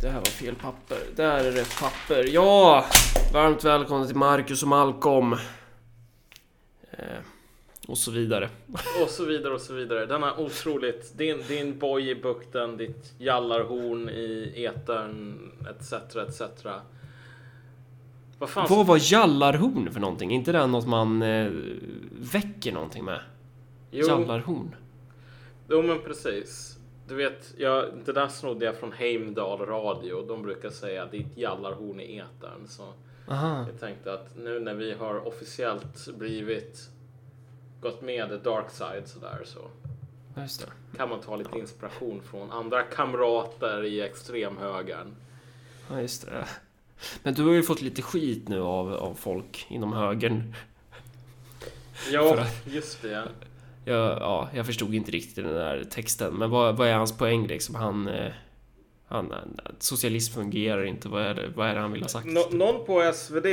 Det här var fel papper. Där är rätt papper. Ja! Varmt välkomna till Marcus och Malcolm. Eh, och så vidare. Och så vidare och så vidare. Denna otroligt, din, din boj i bukten, ditt jallarhorn i etern, etc, etc. Vad fan? Vad var jallarhorn för någonting? Inte det något man eh, väcker någonting med? Jo, Jallarhorn? jo, men precis. Du vet, jag, det där snodde jag från Heimdal radio. De brukar säga ditt jallarhorn i etern. Så Aha. jag tänkte att nu när vi har officiellt blivit gått med dark side sådär så kan man ta lite inspiration från andra kamrater i extremhögern. Ja, just det. Men du har ju fått lite skit nu av, av folk inom högern. Ja, att- just det. Jag, ja, jag förstod inte riktigt den där texten. Men vad, vad är hans poäng liksom? Han... eh, han socialism fungerar inte. Vad är det, vad är det han vill ha sagt? Nå- någon på SvD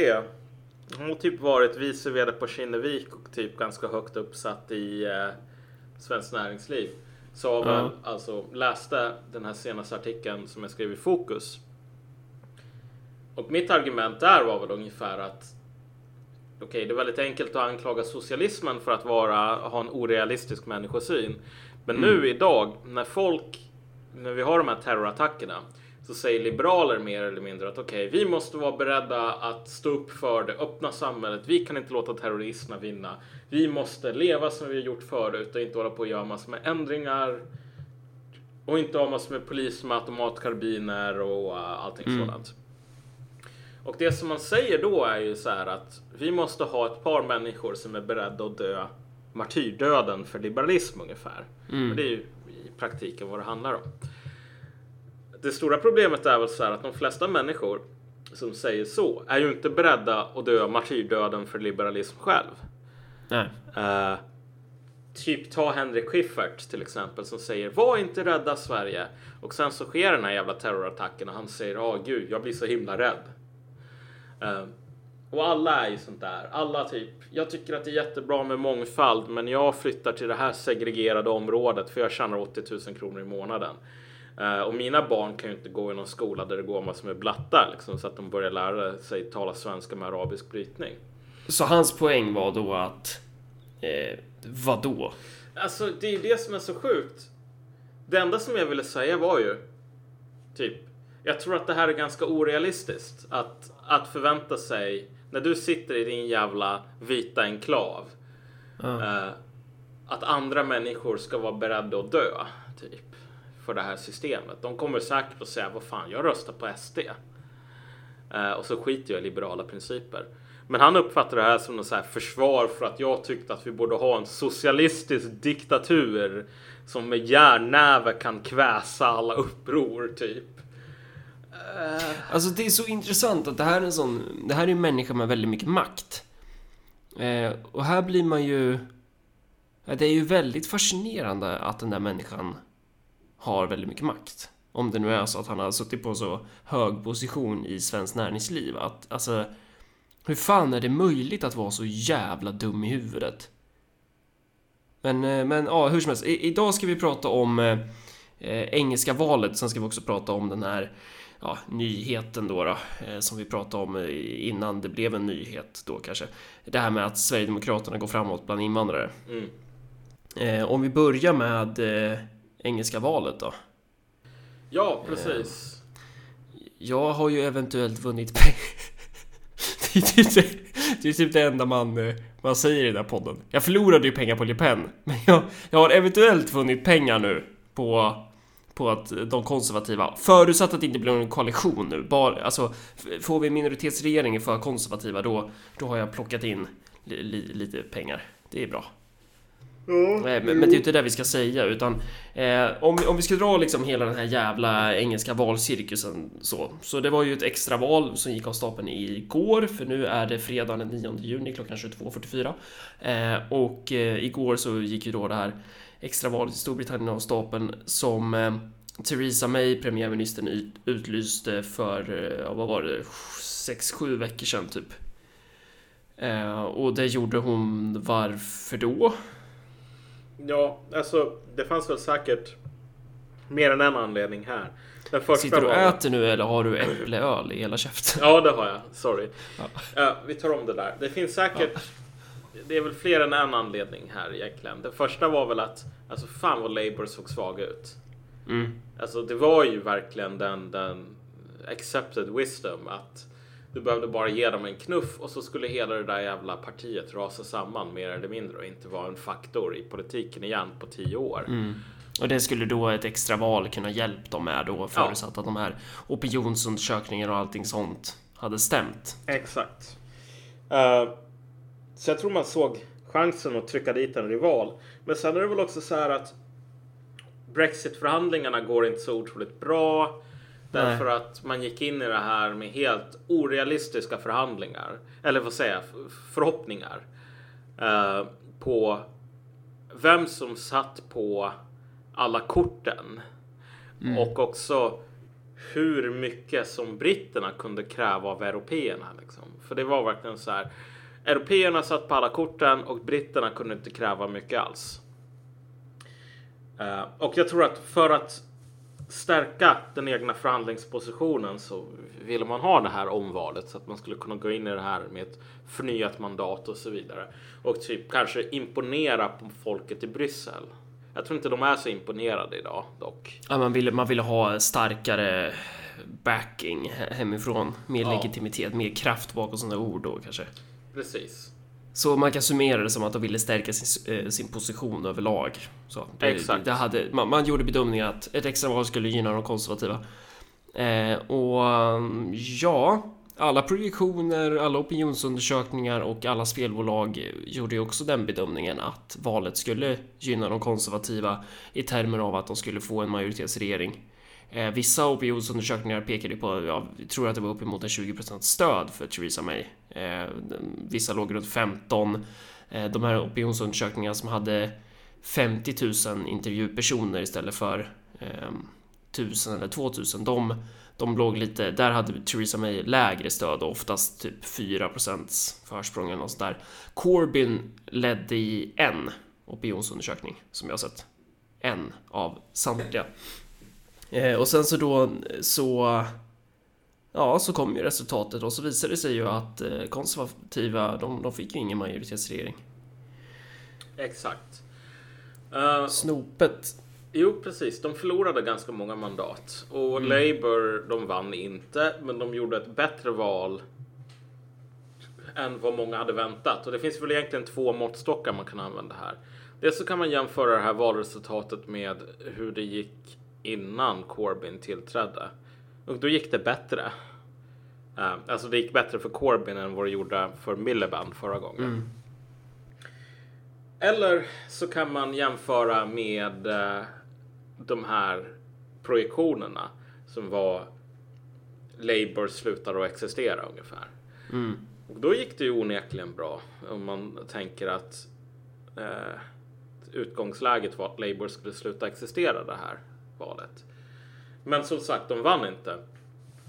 hon har typ varit vice vd på Kinnevik och typ ganska högt uppsatt i eh, Svenskt Näringsliv. Sa Ja. väl, alltså läste den här senaste artikeln som jag skrev i Fokus. Och mitt argument där var väl ungefär att Okej, det är väldigt enkelt att anklaga socialismen för att vara, ha en orealistisk människosyn. Men nu idag, när folk, när vi har de här terrorattackerna, så säger liberaler mer eller mindre att okej, vi måste vara beredda att stå upp för det öppna samhället. Vi kan inte låta terroristerna vinna. Vi måste leva som vi har gjort förut och inte hålla på och göra massor med ändringar. Och inte ha massor med polis med automatkarbiner och uh, allting sådant. Och det som man säger då är ju så här att vi måste ha ett par människor som är beredda att dö martyrdöden för liberalism ungefär. Och det är ju i praktiken vad det handlar om. Det stora problemet är väl så här att de flesta människor som säger så är ju inte beredda att dö martyrdöden för liberalism själv. Nej. Eh, typ ta Henrik Schyffert till exempel som säger var inte rädda Sverige. Och sen så sker den här jävla terrorattacken och han säger ja gud jag blir så himla rädd. Eh, och alla är ju sånt där. Alla typ, jag tycker att det är jättebra med mångfald men jag flyttar till det här segregerade området för jag tjänar 80 000 kronor i månaden. Eh, och mina barn kan ju inte gå i någon skola där det går massor med blattar liksom, så att de börjar lära sig tala svenska med arabisk brytning. Så hans poäng var då att... Eh, vadå? Alltså det är ju det som är så sjukt. Det enda som jag ville säga var ju typ. Jag tror att det här är ganska orealistiskt att, att förvänta sig när du sitter i din jävla vita enklav. Eh, att andra människor ska vara beredda att dö typ för det här systemet. De kommer säkert att säga vad fan, jag röstar på SD. Eh, och så skiter jag i liberala principer. Men han uppfattar det här som något så här försvar för att jag tyckte att vi borde ha en socialistisk diktatur som med järnnäve kan kväsa alla uppror typ. Alltså det är så intressant att det här är en sån... Det här är en människa med väldigt mycket makt. Eh, och här blir man ju... Det är ju väldigt fascinerande att den där människan har väldigt mycket makt. Om det nu är så att han har suttit på så hög position i svenskt näringsliv. Att, alltså, hur fan är det möjligt att vara så jävla dum i huvudet? Men, eh, men ja, hur som helst. I, idag ska vi prata om eh, eh engelska valet. Sen ska vi också prata om den här ja, nyheten då, då eh, som vi pratade om eh, innan det blev en nyhet då kanske. Det här med att Sverigedemokraterna går framåt bland invandrare. Mm. Eh, om vi börjar med engelska valet då. Ja, precis. Jag har ju eventuellt vunnit pengar. det, är typ det, det är typ det enda man, man säger i den här podden. Jag förlorade ju pengar på Le Pen, men jag, jag har eventuellt vunnit pengar nu på, på att de konservativa, förutsatt att det inte blir någon koalition nu, bara, alltså får vi en minoritetsregering för konservativa då, då har jag plockat in li, li, lite pengar. Det är bra. Nej, men, men det är ju inte det vi ska säga utan eh, om, om vi ska dra liksom hela den här jävla engelska valcirkusen så. Så det var ju ett extra val som gick av stapeln igår för nu är det fredag den 9 juni klockan 22.44. Eh, och eh, igår så gick ju då det här extra valet i Storbritannien av stapeln som eh, Theresa May, premiärministern, ut, utlyste för, eh, ja, vad var det, 6-7 veckor sedan typ. Eh, och det gjorde hon varför då? Ja, alltså det fanns väl säkert mer än en anledning här. Den första Sitter du och var- äter nu eller har du äppleöl i hela käften? Ja, det har jag. Sorry. Ja, vi tar om det där. Det finns säkert... Det är väl fler än en anledning här egentligen. Den första var väl att, alltså fan vad Labour såg svaga ut. Mm. Alltså det var ju verkligen den, den accepted wisdom att du behövde bara ge dem en knuff och så skulle hela det där jävla partiet rasa samman mer eller mindre och inte vara en faktor i politiken igen på tio år. Mm. Och det skulle då ett extra val kunna hjälpt dem med då förutsatt att de här opinionsundersökningarna och allting sånt hade stämt. Exakt. Eh, så jag tror man såg chansen att trycka dit en rival. Men sen är det väl också så här att Brexit-förhandlingarna går inte så otroligt bra. Därför att man gick in i det här med helt orealistiska förhandlingar. Eller vad säger jag? Förhoppningar. eh, på vem som satt på alla korten. Och också hur mycket som britterna kunde kräva av européerna. Liksom. För det var verkligen så här. Européerna satt på alla korten och britterna kunde inte kräva mycket alls. Eh, och jag tror att för att stärka den egna förhandlingspositionen så ville man ha det här omvalet så att man skulle kunna gå in i det här med ett förnyat mandat och så vidare. Och typ kanske imponera på folket i Bryssel. Jag tror inte de är så imponerade idag dock. Ja, man, ville, man ville ha starkare backing he- hemifrån. Mer Ja. legitimitet, mer kraft bakom sådana ord då kanske. Precis. Så man kan summera det som att de ville stärka sin, eh, sin position överlag. Så det, Exakt. Det hade, man, man gjorde bedömningen att ett extraval skulle gynna de konservativa. Eh, och um, ja, alla projektioner, alla opinionsundersökningar och alla spelbolag gjorde ju också den bedömningen att valet skulle gynna de konservativa i termer av att de skulle få en majoritetsregering. Eh, vissa opinionsundersökningar pekade på, jag tror att det var uppemot en 20% stöd för Theresa May. Eh, vissa låg runt 15. Eh, de här opinionsundersökningarna som hade 50 000 intervjupersoner istället för eh, 1000 eller 2000, de, de låg lite, där hade Theresa May lägre stöd och oftast typ 4% försprång eller något sånt där. Corbyn ledde i en opinionsundersökning som jag har sett. En av samtliga. Eh, och sen så då så Ja, så kom ju resultatet och så visade det sig ju att eh, konservativa, de, de fick ju ingen majoritetsregering. Exakt. Eh, Snopet. jo, precis. De förlorade ganska många mandat. Och Labour, de vann inte, men de gjorde ett bättre val än vad många hade väntat. Och det finns väl egentligen två måttstockar man kan använda här. Dels så kan man jämföra det här valresultatet med hur det gick innan Corbyn tillträdde. Och då gick det bättre. Eh, alltså det gick bättre för Corbyn än vad det gjorde för Miliband förra gången. Eller så kan man jämföra med eh, de här projektionerna som var Labour slutar att existera ungefär. Och då gick det ju onekligen bra om man tänker att eh, utgångsläget var att Labour skulle sluta existera det här valet. Men som sagt, de vann inte.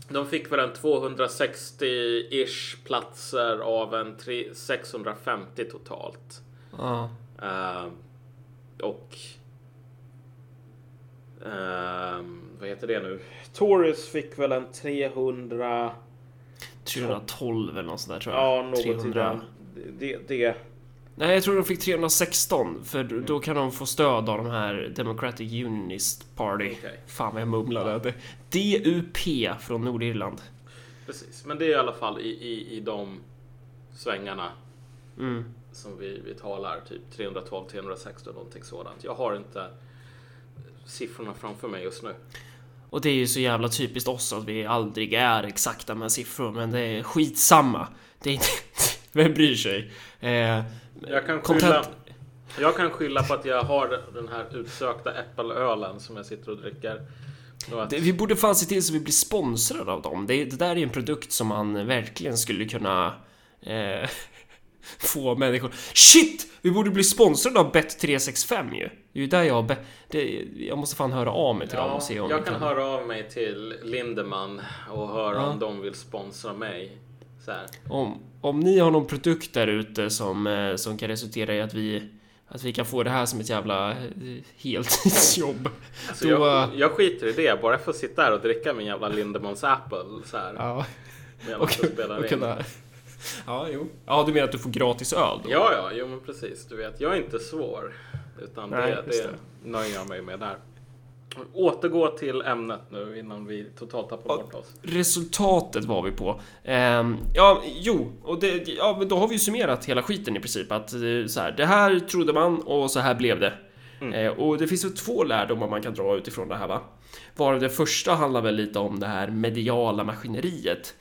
De fick väl en 260-ish platser av en tre- 650 totalt. Ja. Eh, och... ehm, vad heter det nu? Tories fick väl en 300... 312 eller något sånt där tror jag. Ja, något i 300. den. Det, det, Nej, jag tror de fick 316 för då- då kan de få stöd av de här Democratic Unionist Party. Okej. Fan vad jag mumlade. Det- DUP från Nordirland. precis. Men det är i alla fall i, i, i de svängarna Mm. som vi, vi talar. Typ 312, 316 någonting sådant. Jag har inte siffrorna framför mig just nu. Och det är ju så jävla typiskt oss att vi aldrig är exakta med siffror, men det är skitsamma. Det är inte... Vem bryr sig? Eh, Jag kan skylla, jag kan skylla på att jag har den här utsökta äppelölen som jag sitter och dricker. Att, det, vi borde fan se till så vi blir sponsrade av dem. Det, det där är en produkt som man verkligen skulle kunna eh, få människor... Shit! Vi borde bli sponsrade av Bet365 ju. Det är ju där jag... Be, det, jag måste fan höra av mig till dem ja, och se om jag vi kan höra av mig till Lindeman och höra Ja. om de vill sponsra mig. Om, om ni har någon produkt där ute som, eh, som kan resultera i att vi att vi kan få det här som ett jävla eh, heltidsjobb. Alltså Då- jag, jag skiter i det, bara för att sitta här och dricka min jävla Lindemans Apple så här. Ja, och, jag och in. kunna... Ja, jo. Ja, du menar att du får gratis öl då? Ja, ja, jo men precis. Du vet, jag är inte svår. Utan Nej, det, det det. nöjer jag mig med där. Återgå till ämnet nu innan vi totalt tappar bort oss. Resultatet var vi på. Ehm, ja, jo, och det, ja, men då har vi ju summerat hela skiten i princip. Att eh, så här, det här trodde man och så här blev det. Eh, och det finns ju två lärdomar man kan dra utifrån det här va. Varav det första handlar väl lite om det här mediala maskineriet.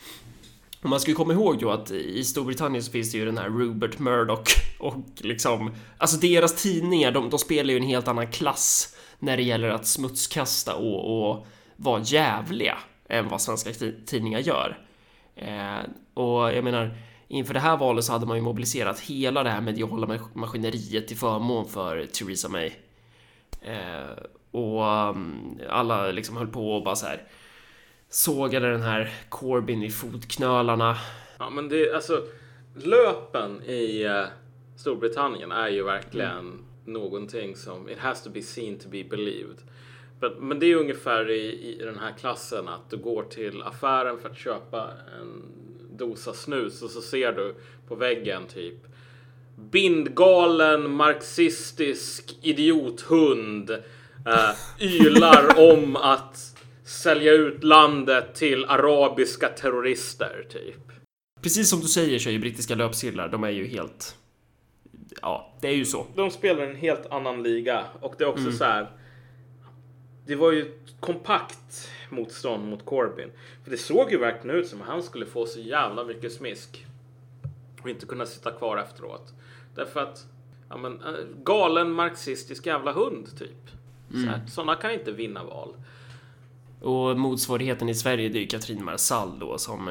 Och man ska ju komma ihåg då att i Storbritannien så finns det ju den här Rupert Murdoch och liksom, alltså deras tidningar, de, de spelar ju en helt annan klass när det gäller att smutskasta och, och vara jävliga än vad svenska ti- tidningar gör. Eh, och jag menar, inför det här valet så hade man ju mobiliserat hela det här mediala mas- maskineriet till förmån för Theresa May. Eh, och um, alla liksom höll på och bara så här sågade den här Corbyn i fotknölarna. Ja, men det, alltså, löpen i eh, Storbritannien är ju verkligen någonting som it has to be seen to be believed. Men, men det är ungefär i, i den här klassen att du går till affären för att köpa en dosa snus och så ser du på väggen typ bindgalen marxistisk idiothund eh, ylar om att sälja ut landet till arabiska terrorister typ. Precis som du säger så är ju brittiska löpsedlar, de är ju helt... Ja, det är ju så. De spelar en helt annan liga och det är också så här. Det var ju ett kompakt motstånd mot Corbyn. För det såg ju verkligen ut som att han skulle få så jävla mycket smisk. Och inte kunna sitta kvar efteråt. Därför att, ja men, eh, galen marxistisk jävla hund typ. Så här, Sådana kan inte vinna val. Och motsvarigheten i Sverige det är ju Katrin Marsall då som...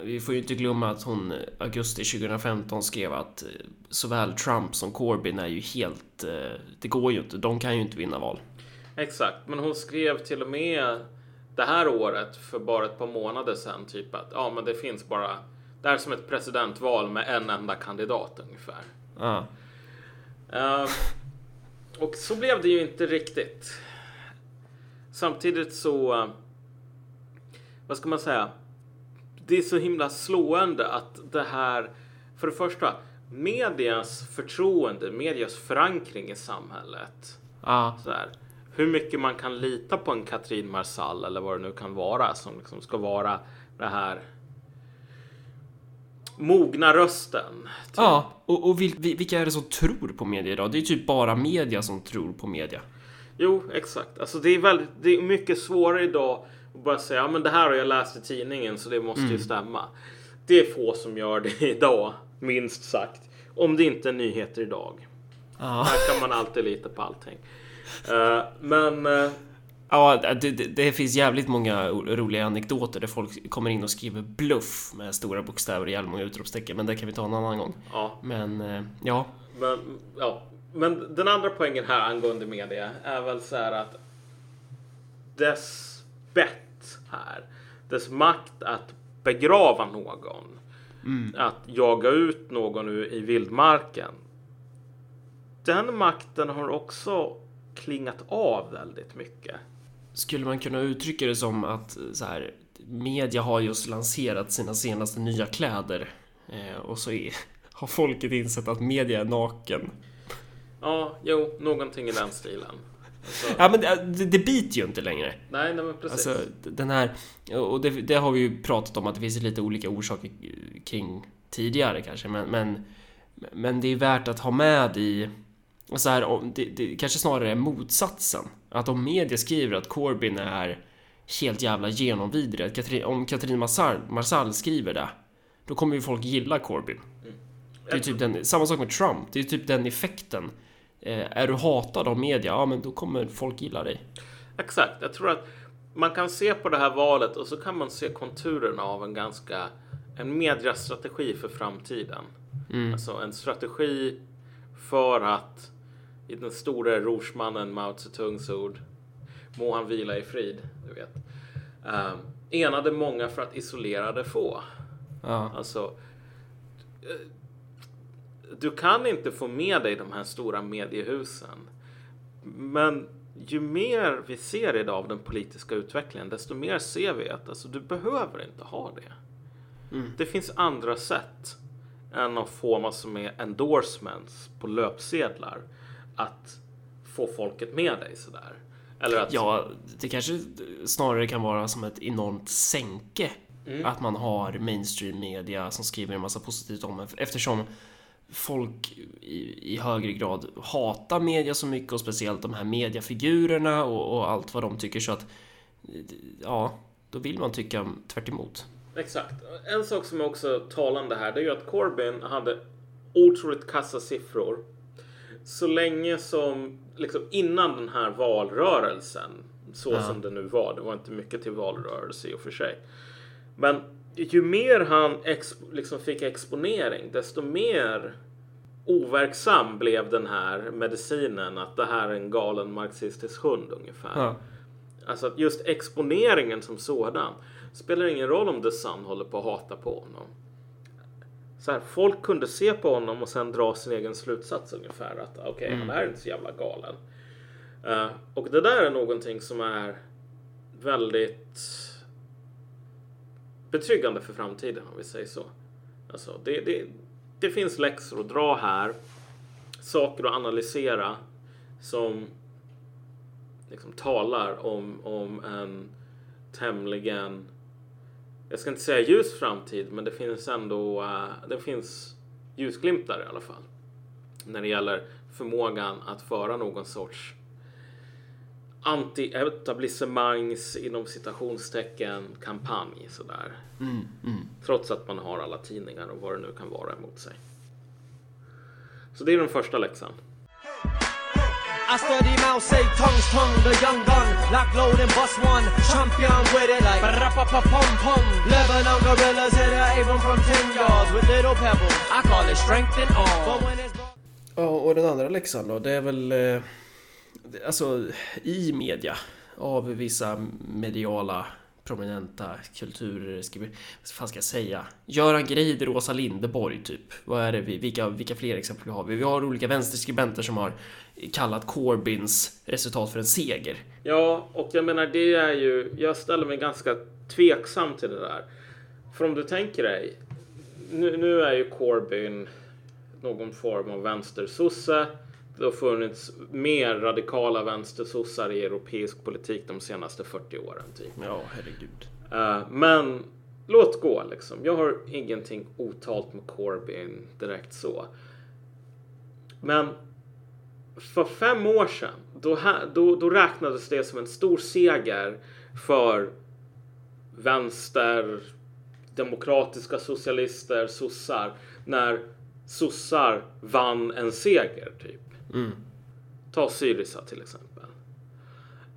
Vi får ju inte glömma att hon eh, augusti 2015 skrev att eh, såväl Trump som Corbyn är ju helt... Eh, det går ju inte, de kan ju inte vinna val. Exakt, men hon skrev till och med det här året för bara ett par månader sedan typ att ja, men det finns bara. Det är som ett presidentval med en enda kandidat ungefär. Ja. Ehm, och så blev det ju inte riktigt. Samtidigt så. Vad ska man säga? Det är så himla slående att det här. För det första, medias förtroende, medias förankring i samhället. Ja, Så här, hur mycket man kan lita på en Katrin Marsall eller vad det nu kan vara som liksom ska vara det här mogna rösten. typ. ja. och, och vil, vil- vilka är det som tror på media idag? Det är typ bara media som tror på media. Jo, exakt. Alltså det är väldigt, det är mycket svårare idag att bara säga, ja men det här har jag läst i tidningen så det måste ju stämma. Det är få som gör det idag, minst sagt. Om det inte är nyheter idag. Ja. Här kan man alltid lita på allting. Eh, men eh, Ja, det, det, finns jävligt många roliga anekdoter där folk kommer in och skriver bluff med stora bokstäver i många utropstecken, men det kan vi ta en annan gång. ja, Men eh, ja, Men, ja. Men den andra poängen här angående media är väl så här att dess bett här, dess makt att begrava någon, att jaga ut någon i vildmarken. Den makten har också klingat av väldigt mycket. skulle man kunna uttrycka det som att så här, media har just lanserat sina senaste nya kläder eh, och så är, har folket insett att media är naken. Ja, jo, någonting i den stilen. Alltså, Ja, men det, det, det biter ju inte längre. nej, nej, men precis. Alltså den här, och det, det har vi ju pratat om att det finns lite olika orsaker kring tidigare kanske, men, men, men det är värt att ha med i så här, det, det kanske snarare är motsatsen. Att om media skriver att Corbyn är helt jävla genomvidrig, om Katrin Marsall, Marsall skriver det, då kommer ju folk gilla Corbyn. Det är typ den, samma sak med Trump, det är typ den effekten. Eh, är du hatad av media, ja men då kommer folk gilla dig. Exakt. Jag tror att man kan se på det här valet och så kan man se konturerna av en ganska en mediastrategi för framtiden. Alltså en strategi för att i den stora rorsmannen Mao Zedongs ord må han vila i frid, du vet. Um, enade många för att isolera de få. Ja. Alltså, eh, du kan inte få med dig de här stora mediehusen. Men ju mer vi ser idag av den politiska utvecklingen, desto mer ser vi att alltså, du behöver inte ha det. Mm. Det finns andra sätt än att få massor med endorsements på löpsedlar att få folket med dig sådär. Eller att, Ja, det kanske snarare kan vara som ett enormt sänke. Mm. Att man har mainstream media som skriver en massa positivt om en. Eftersom folk i, i högre grad hatar media så mycket och speciellt de här mediafigurerna och, och allt vad de tycker så att ja, då vill man tycka tvärt emot. Exakt. En sak som är också talande här, det är ju att Corbyn hade otroligt kassa siffror. Så länge som, liksom innan den här valrörelsen, så Ja. som det nu var, det var inte mycket till valrörelse i och för sig. Men ju mer han ex, liksom fick exponering, desto mer overksam blev den här medicinen att det här är en galen marxistisk hund ungefär. Ja. Alltså att just exponeringen som sådan spelar ingen roll om The Sun håller på att hata på honom. Så här, folk kunde se på honom och sen dra sin egen slutsats ungefär att okej, han är inte så jävla galen. Eh, och det där är någonting som är väldigt betryggande för framtiden om vi säger så. Alltså, det, det, det finns läxor att dra här, saker att analysera som liksom talar om, om en tämligen, jag ska inte säga ljus framtid, men det finns ändå, eh, det finns ljusglimtar i alla fall. När det gäller förmågan att föra någon sorts anti-etablissemangs inom citationstecken kampanj sådär. Mm, mm. Trots att man har alla tidningar och vad det nu kan vara emot sig. Så det är den första läxan. I study Mao Zedong's tongue, the young gun, lock, load and bust one, champion with it like pum pum. Lebanon gorillas hit a Avon from 10 yards with little pebbles. I call it strength and all. Ja, och den andra läxan då, det är väl eh, alltså i media av vissa mediala prominenta kulturskribenter. Vad fan ska jag säga? Göran Greider och Åsa Linderborg typ. Vad är det vi, vilka, vilka fler exempel har vi? Vi har olika vänsterskribenter som har kallat Corbyns resultat för en seger. Ja, och jag menar det är ju, jag ställer mig ganska tveksam till det där. För om du tänker dig, nu, nu är ju Corbyn någon form av vänstersosse. Det har funnits mer radikala vänstersossar i europeisk politik de senaste 40 åren. Typ. Ja, herregud. Eh, men låt gå liksom. Jag har ingenting otalt med Corbyn direkt så. Men för fem år sedan, då, då, då räknades det som en stor seger för vänster, demokratiska socialister, sossar, när sossar vann en seger typ. Mm. Ta Syriza till exempel.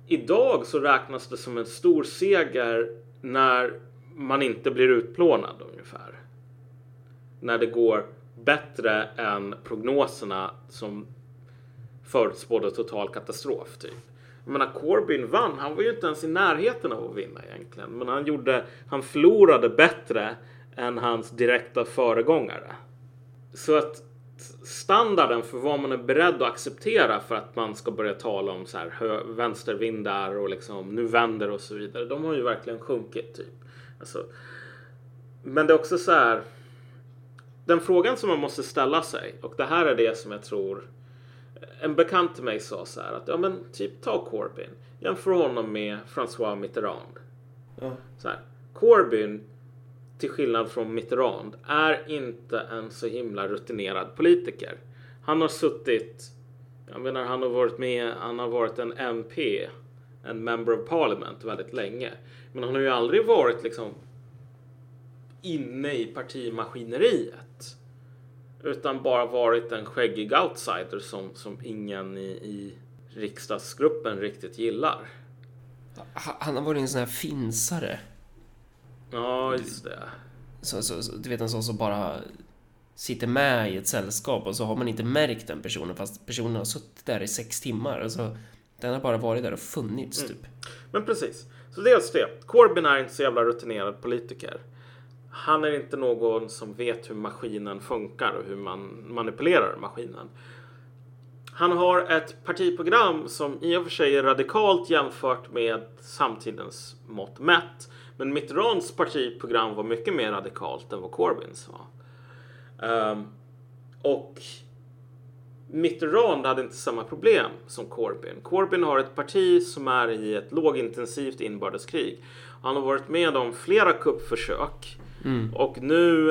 Idag så räknas det som en stor seger när man inte blir utplånad ungefär. När det går bättre än prognoserna som förutspådde total katastrof typ. Jag menar Corbyn vann, han var ju inte ens i närheten av att vinna egentligen. Men han gjorde, han förlorade bättre än hans direkta föregångare. Så att standarden för vad man är beredd att acceptera för att man ska börja tala om så här vänstervindar och liksom nu vänder och så vidare. De har ju verkligen sjunkit typ. Alltså, men det är också så här. Den frågan som man måste ställa sig och det här är det som jag tror en bekant till mig sa så här att ja men typ ta Corbyn. Jämför honom med François Mitterrand. Ja. Så här, Corbyn till skillnad från Mitterrand är inte en så himla rutinerad politiker. Han har suttit, jag menar han har varit med, han har varit en MP, en member of parliament väldigt länge. Men han har ju aldrig varit liksom inne i partimaskineriet. Utan bara varit en skäggig outsider som, som ingen i, i riksdagsgruppen riktigt gillar. Han har varit en sån här finsare. Ja, just det. Så, så, så, du vet en sån som bara sitter med i ett sällskap och så har man inte märkt den personen fast personen har suttit där i sex timmar. Alltså, den har bara varit där och funnits typ. Men precis. Så dels det. Corbyn är inte så jävla rutinerad politiker. han är inte någon som vet hur maskinen funkar och hur man manipulerar maskinen. Han har ett partiprogram som i och för sig är radikalt jämfört med samtidens mått mätt. Men Mitterrands partiprogram var mycket mer radikalt än vad Corbyns var. Um, och Mitterrand hade inte samma problem som Corbyn. Corbyn har ett parti som är i ett lågintensivt inbördeskrig. Han har varit med om flera kuppförsök Mm. och nu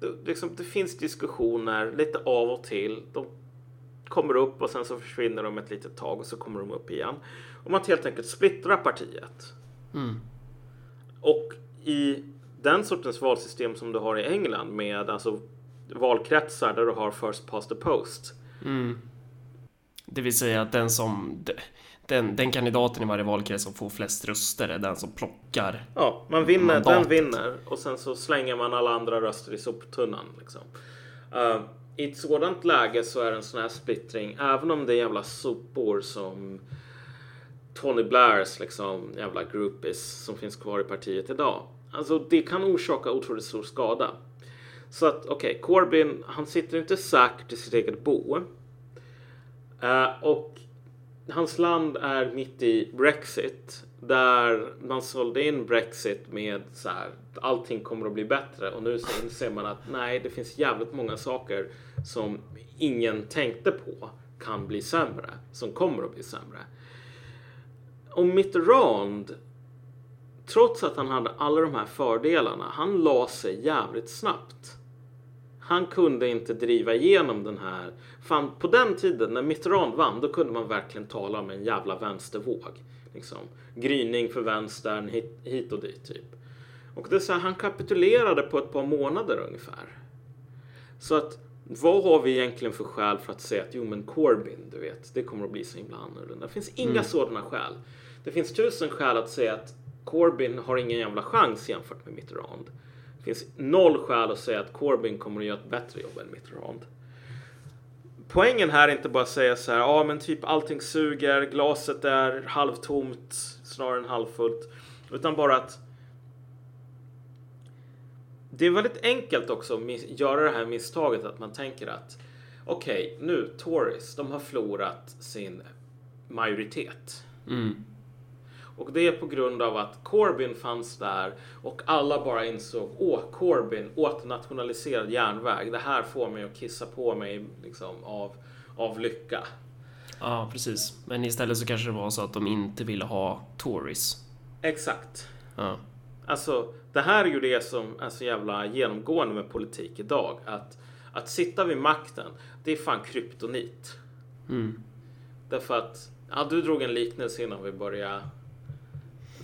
det- liksom, det finns diskussioner lite av och till. De kommer upp och sen så försvinner de ett litet tag och så kommer de upp igen. Om att helt enkelt splittra partiet. Mm. Och i den sortens valsystem som du har i England med alltså valkretsar där du har first past the post. Mm. Det vill säga att den som den, den kandidaten i varje valkrets som får flest röster är den som plockar. Ja, man vinner, den Mandatet. vinner och sen så slänger man alla andra röster i soptunnan. Liksom. Eh, I ett sådant läge så är en sån här splittring, även om det är jävla sopor som Tony Blairs liksom jävla groupies som finns kvar i partiet idag. Alltså det kan orsaka otroligt stor skada. Så att okej, Corbyn, han sitter inte säkert i sitt eget bo. Uh, och hans land är mitt i Brexit. Där man sålde in Brexit med så här, allting kommer att bli bättre. Och nu ser man att nej, det finns jävligt många saker som ingen tänkte på kan bli sämre. Som kommer att bli sämre. Och Mitterrand, trots att han hade alla de här fördelarna, han la sig jävligt snabbt. Han kunde inte driva igenom den här... Fan, på den tiden när Mitterrand vann, då kunde man verkligen tala om en jävla vänstervåg. Liksom. Gryning för vänstern, hit, hit och dit typ. Och det är så här, han kapitulerade på ett par månader ungefär. Så att vad har vi egentligen för skäl för att säga att jo men Corbyn, du vet, det kommer att bli så himla annorlunda. Det finns inga sådana skäl. Det finns tusen skäl att säga att Corbyn har ingen jävla chans jämfört med Mitterrand. Det finns noll skäl att säga att Corbyn kommer att göra ett bättre jobb än Mitterrand. Poängen här är inte bara att säga så här, ja men typ allting suger, glaset är halvtomt snarare än halvfullt. Utan bara att det är väldigt enkelt också att göra det här misstaget att man tänker att okej, nu Tories, de har förlorat sin majoritet. Mm. Och det är på grund av att Corbyn fanns där och alla bara insåg åh, Corbyn, åternationaliserad järnväg. Det här får mig att kissa på mig liksom, av, av lycka. Ja, precis. Men istället så kanske det var så att de inte ville ha Tories. Exakt. Ja. Alltså, det här är ju det som är så jävla genomgående med politik idag. Att, att sitta vid makten, det är fan kryptonit. Mm. Därför att, ja, du drog en liknelse innan vi började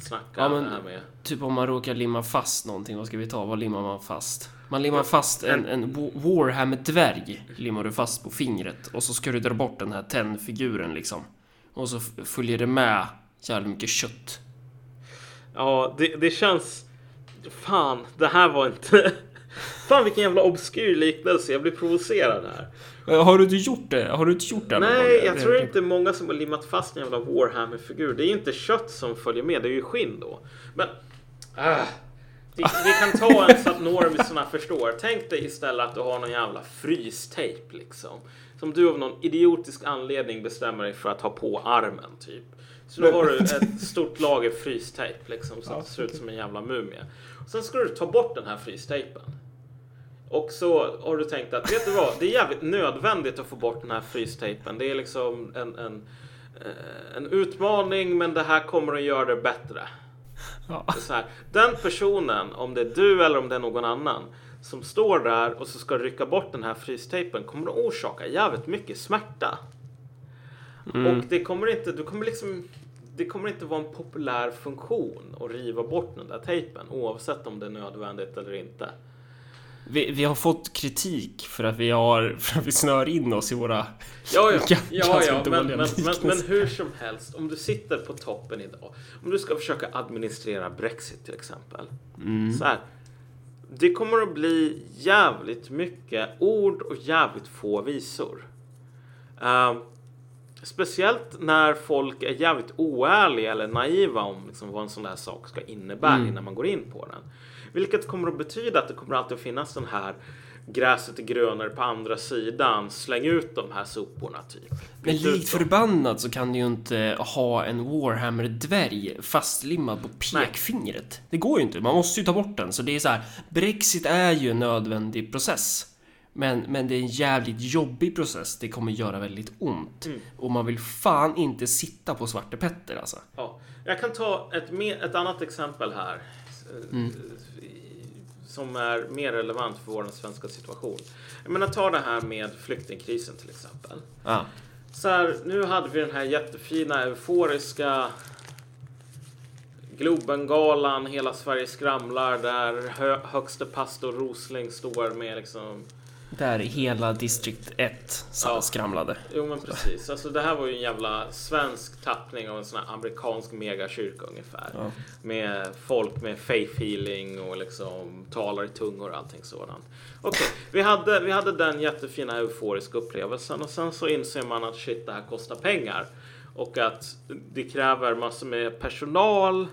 snacka Ja, men- det här med. Typ om man råkar limma fast någonting, vad ska vi ta? Vad limmar man fast? Man limmar fast en, en Wa- Warhammer-dvärg, limmar du fast på fingret och så ska du dra bort den här tennfiguren liksom. Och så följer det med jävligt mycket kött. Ja, det, det känns... Fan, det här var inte... Fan vilken jävla obskyr liknelse. Jag blir provocerad här. Har du inte gjort det? Har du inte gjort det? Nej, jag tror inte många som har limmat fast en jävla Warhammer-figur. Det är ju inte kött som följer med, det är ju skinn då. Men... Ah, vi, vi kan ta en så att normisarna förstår. Tänk dig istället att du har någon jävla frystejp liksom. Som du av någon idiotisk anledning bestämmer dig för att ha på armen typ. Så då har du ett stort lager frystejp liksom så att det ser ut som en jävla mumie. Och sen ska du ta bort den här frystejpen. Och så har du tänkt att, vet du vad? Det är jävligt nödvändigt att få bort den här frystejpen. Det är liksom en, en, eh, en utmaning, men det här kommer att göra det bättre. Ja. Så här, den personen, om det är du eller om det är någon annan, som står där och så ska rycka bort den här frystejpen kommer att orsaka jävligt mycket smärta. Och det kommer inte, du kommer liksom, det kommer inte vara en populär funktion att riva bort den där tejpen oavsett om det är nödvändigt eller inte. Vi, vi har fått kritik för att vi har för att vi snör in oss i våra Ja, ja, ja, ja men, men, men, men hur som helst, om du sitter på toppen idag, om du ska försöka administrera Brexit till exempel. Så här, det kommer att bli jävligt mycket ord och jävligt få visor. Ehm, Speciellt när folk är jävligt oärliga eller naiva om liksom vad en sån där sak ska innebära Mm. innan man går in på den. Vilket kommer att betyda att det kommer alltid att finnas den här gräset är grönare på andra sidan, släng ut de här soporna typ. Men likt förbannat så kan du ju inte ha en Warhammer-dvärg fastlimmad på Nej. pekfingret. Det går ju inte, man måste ju ta bort den. Så det är så här, Brexit är ju en nödvändig process. Men, men det är en jävligt jobbig process, det kommer göra väldigt ont. Mm. Och man vill fan inte sitta på Svarte Petter alltså. Ja, jag kan ta ett, ett annat exempel här. eh, Mm. Som är mer relevant för vår svenska situation. Jag menar, ta det här med flyktingkrisen till exempel. Ja. Så här, nu hade vi den här jättefina euforiska Globengalan, hela Sverige skramlar där hö, högste pastor Rosling står med liksom Där hela District 1 Ja. skramlade. Jo men precis. Alltså det här var ju en jävla svensk tappning av en sån här amerikansk megakyrka ungefär. Ja. Med folk med faith healing och liksom talar i tungor och allting sådant. Okej, vi, hade, vi hade den jättefina euforiska upplevelsen och sen så inser man att shit det här kostar pengar. Och att det kräver massor med personal.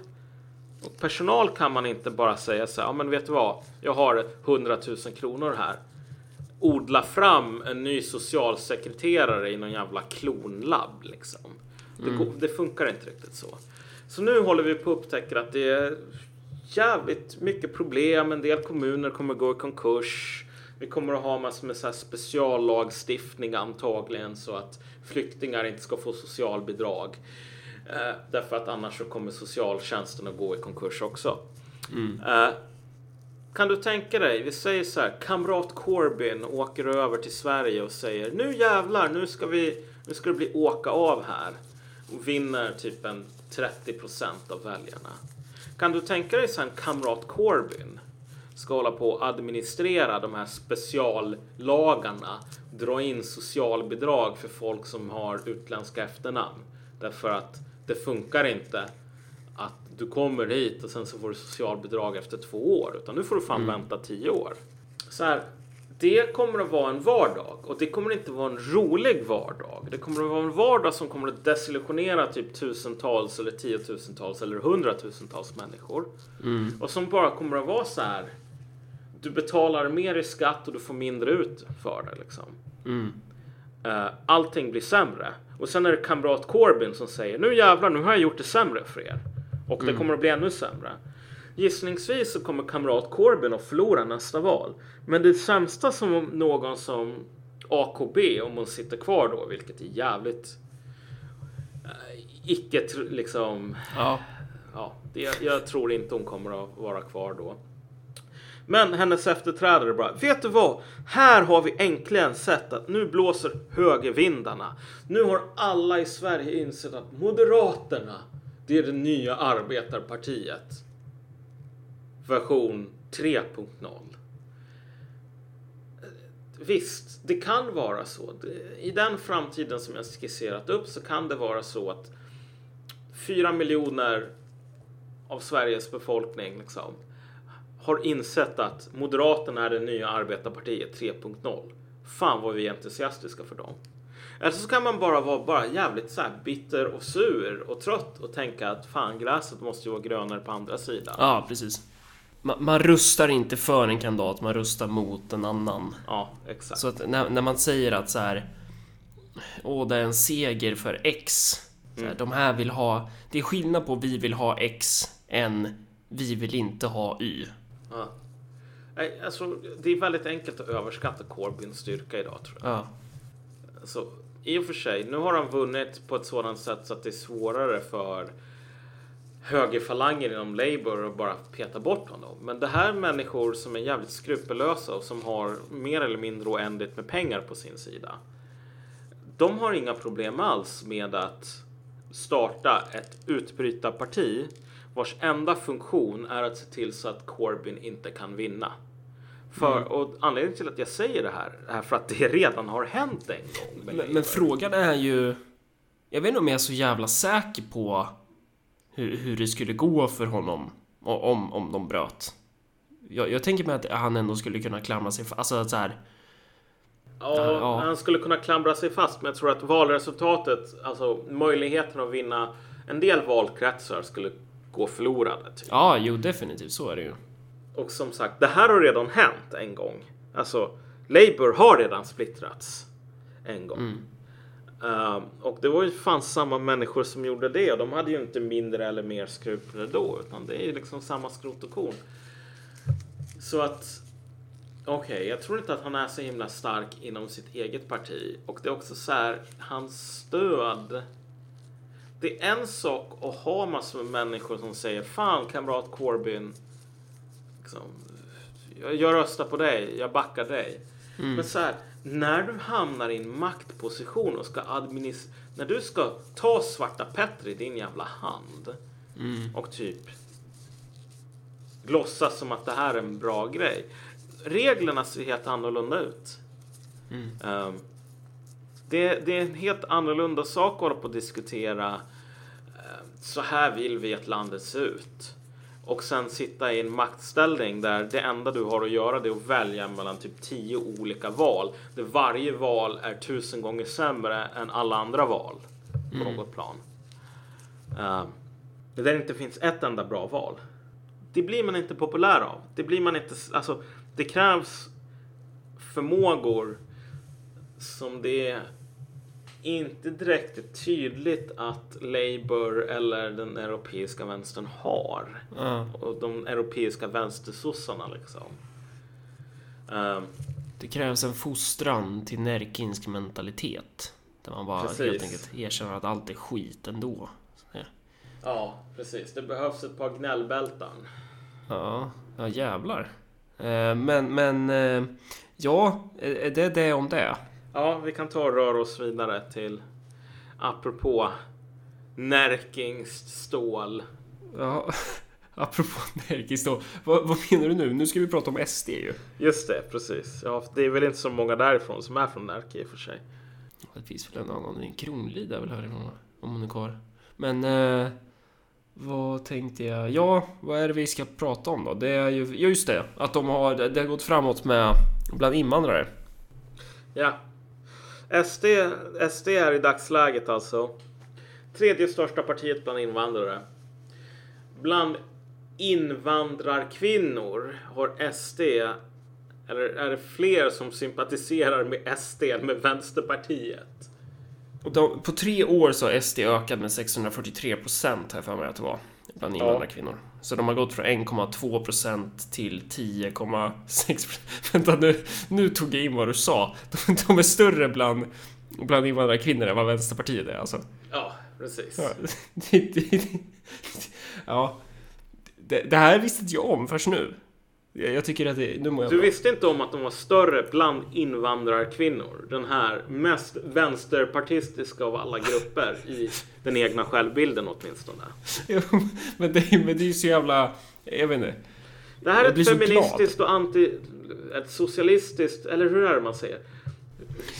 Och personal kan man inte bara säga så här, ja men vet du vad, jag har 100 000 kronor här odla fram en ny socialsekreterare i någon jävla klonlabb liksom. Det, går, det funkar inte riktigt så. Så nu håller vi på att upptäcka att det är jävligt mycket problem. En del kommuner kommer gå i konkurs. Vi kommer att ha massor med så här speciallagstiftning antagligen så att flyktingar inte ska få socialbidrag. Eh, därför att annars så kommer socialtjänsten att gå i konkurs också. Eh, kan du tänka dig, vi säger så här, kamrat Corbyn åker över till Sverige och säger nu jävlar, nu ska vi, nu ska det bli åka av här. Och vinner typ en 30 procent av väljarna. Kan du tänka dig sen kamrat Corbyn ska hålla på och administrera de här speciallagarna, dra in socialbidrag för folk som har utländska efternamn? Därför att det funkar inte du kommer hit och sen så får du socialbidrag efter två år. Utan nu får du fan vänta tio år. Så här, det kommer att vara en vardag och det kommer inte vara en rolig vardag. Det kommer att vara en vardag som kommer att desillusionera typ tusentals eller tiotusentals eller hundratusentals människor. Och som bara kommer att vara så här. Du betalar mer i skatt och du får mindre ut för det liksom. Eh, allting blir sämre. Och sen är det kamrat Corbyn som säger nu jävlar, nu har jag gjort det sämre för er. Och det kommer att bli ännu sämre. Gissningsvis så kommer kamrat Corbyn att förlora nästa val. Men det sämsta som om någon som AKB, om hon sitter kvar då, vilket är jävligt eh, icke liksom Ja. ja, det, jag tror inte hon kommer att vara kvar då. Men hennes efterträdare bara, vet du vad? Här har vi äntligen sett att nu blåser högervindarna. Nu har alla i Sverige insett att Moderaterna, det är det nya arbetarpartiet. Version 3.0. Visst, det kan vara så. I den framtiden som jag skisserat upp så kan det vara så att fyra miljoner av Sveriges befolkning liksom, har insett att Moderaterna är det nya arbetarpartiet 3.0. Fan vad vi är entusiastiska för dem. Eller så kan man bara vara bara jävligt så här bitter och sur och trött och tänka att fan gräset måste ju vara grönare på andra sidan. ja, precis. Man, man rustar inte för en kandidat, man rustar mot en annan. Ja, exakt. Så att när, när man säger att så här, åh, det är en seger för X. Så här, De här vill ha, det är skillnad på vi vill ha X än vi vill inte ha Y. Ja. Alltså, det är väldigt enkelt att överskatta Corbyns styrka idag tror jag. Ja, Så, i och för sig, nu har han vunnit på ett sådant sätt så att det är svårare för högerfalanger inom Labour att bara peta bort honom. Men det här är människor som är jävligt skrupellösa och som har mer eller mindre oändligt med pengar på sin sida. De har inga problem alls med att starta ett utbrytarparti vars enda funktion är att se till så att Corbyn inte kan vinna. För, och anledningen till att jag säger det här är för att det redan har hänt en gång. men, men frågan är ju... Jag vet inte om jag är så jävla säker på hur, hur det skulle gå för honom om, om de bröt. Jag, jag tänker mig att han ändå skulle kunna klamra sig för, alltså så här. Ja, Ja. han skulle kunna klamra sig fast, men jag tror att valresultatet, alltså möjligheten att vinna en del valkretsar skulle gå förlorade. Typ. Ja, jo definitivt så är det ju. Och som sagt, det här har redan hänt en gång. Alltså, Labour har redan splittrats en gång. Ehm, och det var ju fan samma människor som gjorde det och de hade ju inte mindre eller mer skrupler då, utan det är ju liksom samma skrot och korn. Så att, okej, jag tror inte att han är så himla stark inom sitt eget parti. Och det är också så här, hans stöd. Det är en sak att ha massor med människor som säger Fan kamrat Corbyn. Liksom, jag, jag röstar på dig, jag backar dig. Men så här, när du hamnar i en maktposition och ska administrera, när du ska ta svarta Petter i din jävla hand och typ låtsas som att det här är en bra grej. Reglerna ser helt annorlunda ut. Ehm, det, det är en helt annorlunda sak att hålla på och diskutera. ehm, så här vill vi att landet ser ut. Och sen sitta i en maktställning där det enda du har att göra det är att välja mellan typ tio olika val. Där varje val är tusen gånger sämre än alla andra val på något plan. Ehm, där det inte finns ett enda bra val. Det blir man inte populär av. Det blir man inte, alltså det krävs förmågor som det inte direkt tydligt att Labour eller den europeiska vänstern har. Ja, Och de europeiska vänstersossarna liksom. Ehm, det krävs en fostran till närkinsk mentalitet. Där man bara Precis. helt enkelt erkänner att allt är skit ändå. Ja. ja, precis. Det behövs ett par gnällbältan. Ja, ja jävlar. Eh, Men, men eh, ja, är är det det om det? Ja, vi kan ta och röra oss vidare till apropå Närkingst stål. Ja, apropå Nerikes då. Vad, vad menar du nu? Nu ska vi prata om SD ju. Just det, precis. Ja, det är väl inte så många därifrån som är från Närke i och för sig. Det finns väl en annan, en Kronlid är väl härifrån om hon är kvar. Men eh, vad tänkte jag? Ja, vad är det vi ska prata om då? Det är ju, ja just det, att de har, det har gått framåt med bland invandrare. Ja. SD, SD är i dagsläget alltså tredje största partiet bland invandrare. Bland invandrarkvinnor har SD, eller är det fler som sympatiserar med SD än med Vänsterpartiet? Och de, på tre år så har SD ökat med 643 procent, har jag för mig att det var, bland invandrarkvinnor. Så de har gått från 1,2 procent till 10,6 procent. Vänta, nu, nu tog jag in vad du sa. De, de är större bland, bland invandrarkvinnor än vad Vänsterpartiet är alltså. Ja, precis. Ja, det, det, ja. Det, det här visste inte jag om först nu. Jag, tycker att det, nu mår jag Du bra. visste inte om att de var större bland invandrarkvinnor? Den här mest vänsterpartistiska av alla grupper i den egna självbilden åtminstone. Jo, men, det, men det är ju så jävla... Jag vet inte. Det här är ett feministiskt och anti... Ett socialistiskt... Eller hur är det man säger?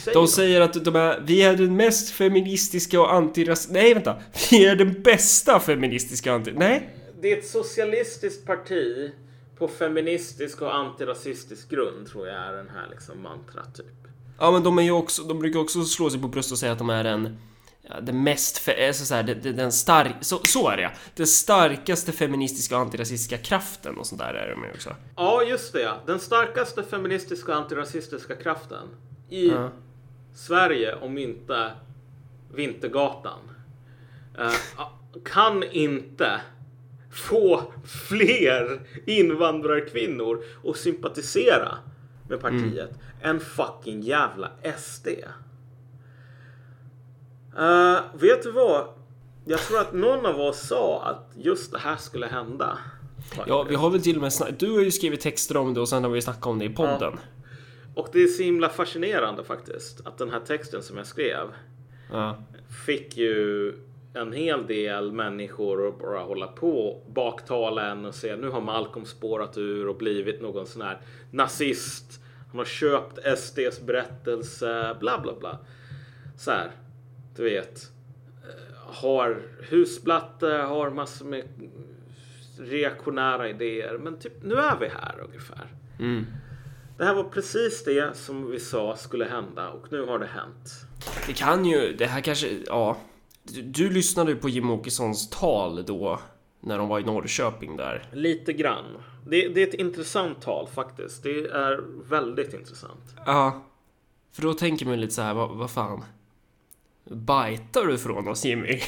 Säg De då. säger att de är, vi är den mest feministiska och antiras... Nej, vänta. Vi är den bästa feministiska och anti... Nej. Det är ett socialistiskt parti på feministisk och antirasistisk grund tror jag är den här liksom mantrat typ. Ja, men de är ju också... De brukar också slå sig på bröstet och säga att de är den... Ja, den mest... Fe, alltså så här, den, den- den stark... Så, så är det ja. Den starkaste feministiska och antirasistiska kraften och sånt där är de ju också. Ja, just det ja. Den starkaste feministiska och antirasistiska kraften i Ja. Sverige, om inte Vintergatan, eh, kan inte få fler invandrarkvinnor att sympatisera med partiet än fucking jävla SD. Eh, vet du vad? Jag tror att någon av oss sa att just det här skulle hända. Ja, vi har väl till och med snack... Du har ju skrivit texter om det och sen har vi snackat om det i podden. Och det är så himla fascinerande faktiskt att den här texten som jag skrev Ja. fick ju en hel del människor att bara hålla på baktala en och säga nu har Malcolm spårat ur och blivit någon sån här nazist. Han har köpt SDs berättelse, bla bla bla. Så här, du vet. eh, Har husblatte, har massor med reaktionära idéer. Men typ nu är vi här ungefär. Mm. Det här var precis det som vi sa skulle hända och nu har det hänt. Det kan ju, det här kanske, ja. Du, du lyssnade ju på Jim Åkessons tal då när de var i Norrköping där. Lite grann. Det, det är ett intressant tal faktiskt. Det är väldigt intressant. Ja. För då tänker man lite så här, vad, vad fan? Bajtar du från oss Jimmy?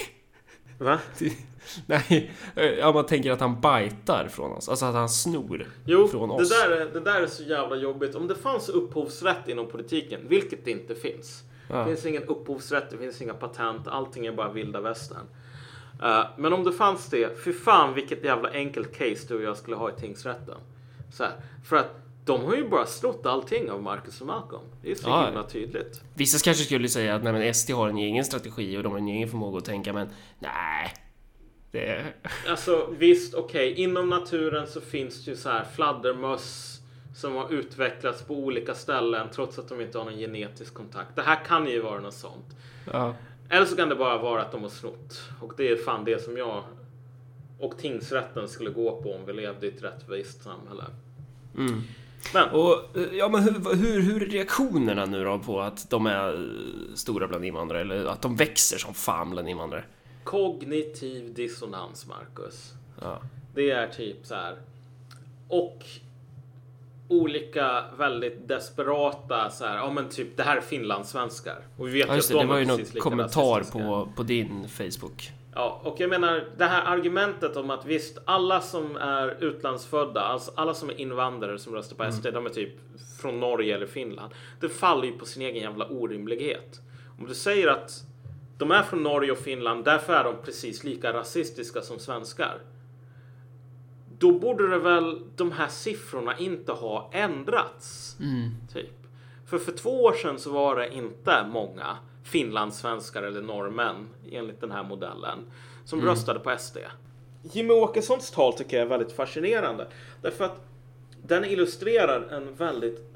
Va? Nej, ja man tänker att han bajtar från oss. Alltså att han snor Jo, från det oss. där, är, det där är så jävla jobbigt. Om det fanns upphovsrätt inom politiken, vilket det inte finns. Det finns ingen upphovsrätt, det finns inga patent, allting är bara vilda västern. Eh, men om det fanns det, fy fan vilket jävla enkelt case du och jag skulle ha i tingsrätten. Så här, för att de har ju bara snott allting av Marcus och Malcolm. Det är så Ja. himla tydligt. Vissa kanske skulle säga att nej, men SD har en egen strategi och de har en egen förmåga att tänka, men nej. Det... Alltså visst, okej, inom naturen så finns det ju så här fladdermöss som har utvecklats på olika ställen trots att de inte har någon genetisk kontakt. Det här kan ju vara något sånt. Ja. Eller så kan det bara vara att de har snott. Och det är fan det som jag och tingsrätten skulle gå på om vi levde i ett rättvist samhälle. Mm. Men Och eh, ja, men hur, hur, hur är reaktionerna nu då på att de är eh, stora bland invandrare eller att de växer som fan bland invandrare? kognitiv dissonans, Marcus. Ja. Det är typ så här. Och olika väldigt desperata så här. Ja, men typ det här är finlandssvenskar. Och vi vet Ja, ju just att det, de det var ju någon kommentar på, på din Facebook. Ja, och jag menar det här argumentet om att visst, alla som är utlandsfödda, alltså alla som är invandrare som röstar på SD, de är typ från Norge eller Finland. Det faller ju på sin egen jävla orimlighet. Om du säger att de är från Norge och Finland, därför är de precis lika rasistiska som svenskar. Då borde det väl de här siffrorna inte ha ändrats. Typ. För för två år sedan så var det inte många finlandssvenskar eller norrmän enligt den här modellen som röstade på SD. Jimmy Åkessons tal tycker jag är väldigt fascinerande därför att den illustrerar en väldigt,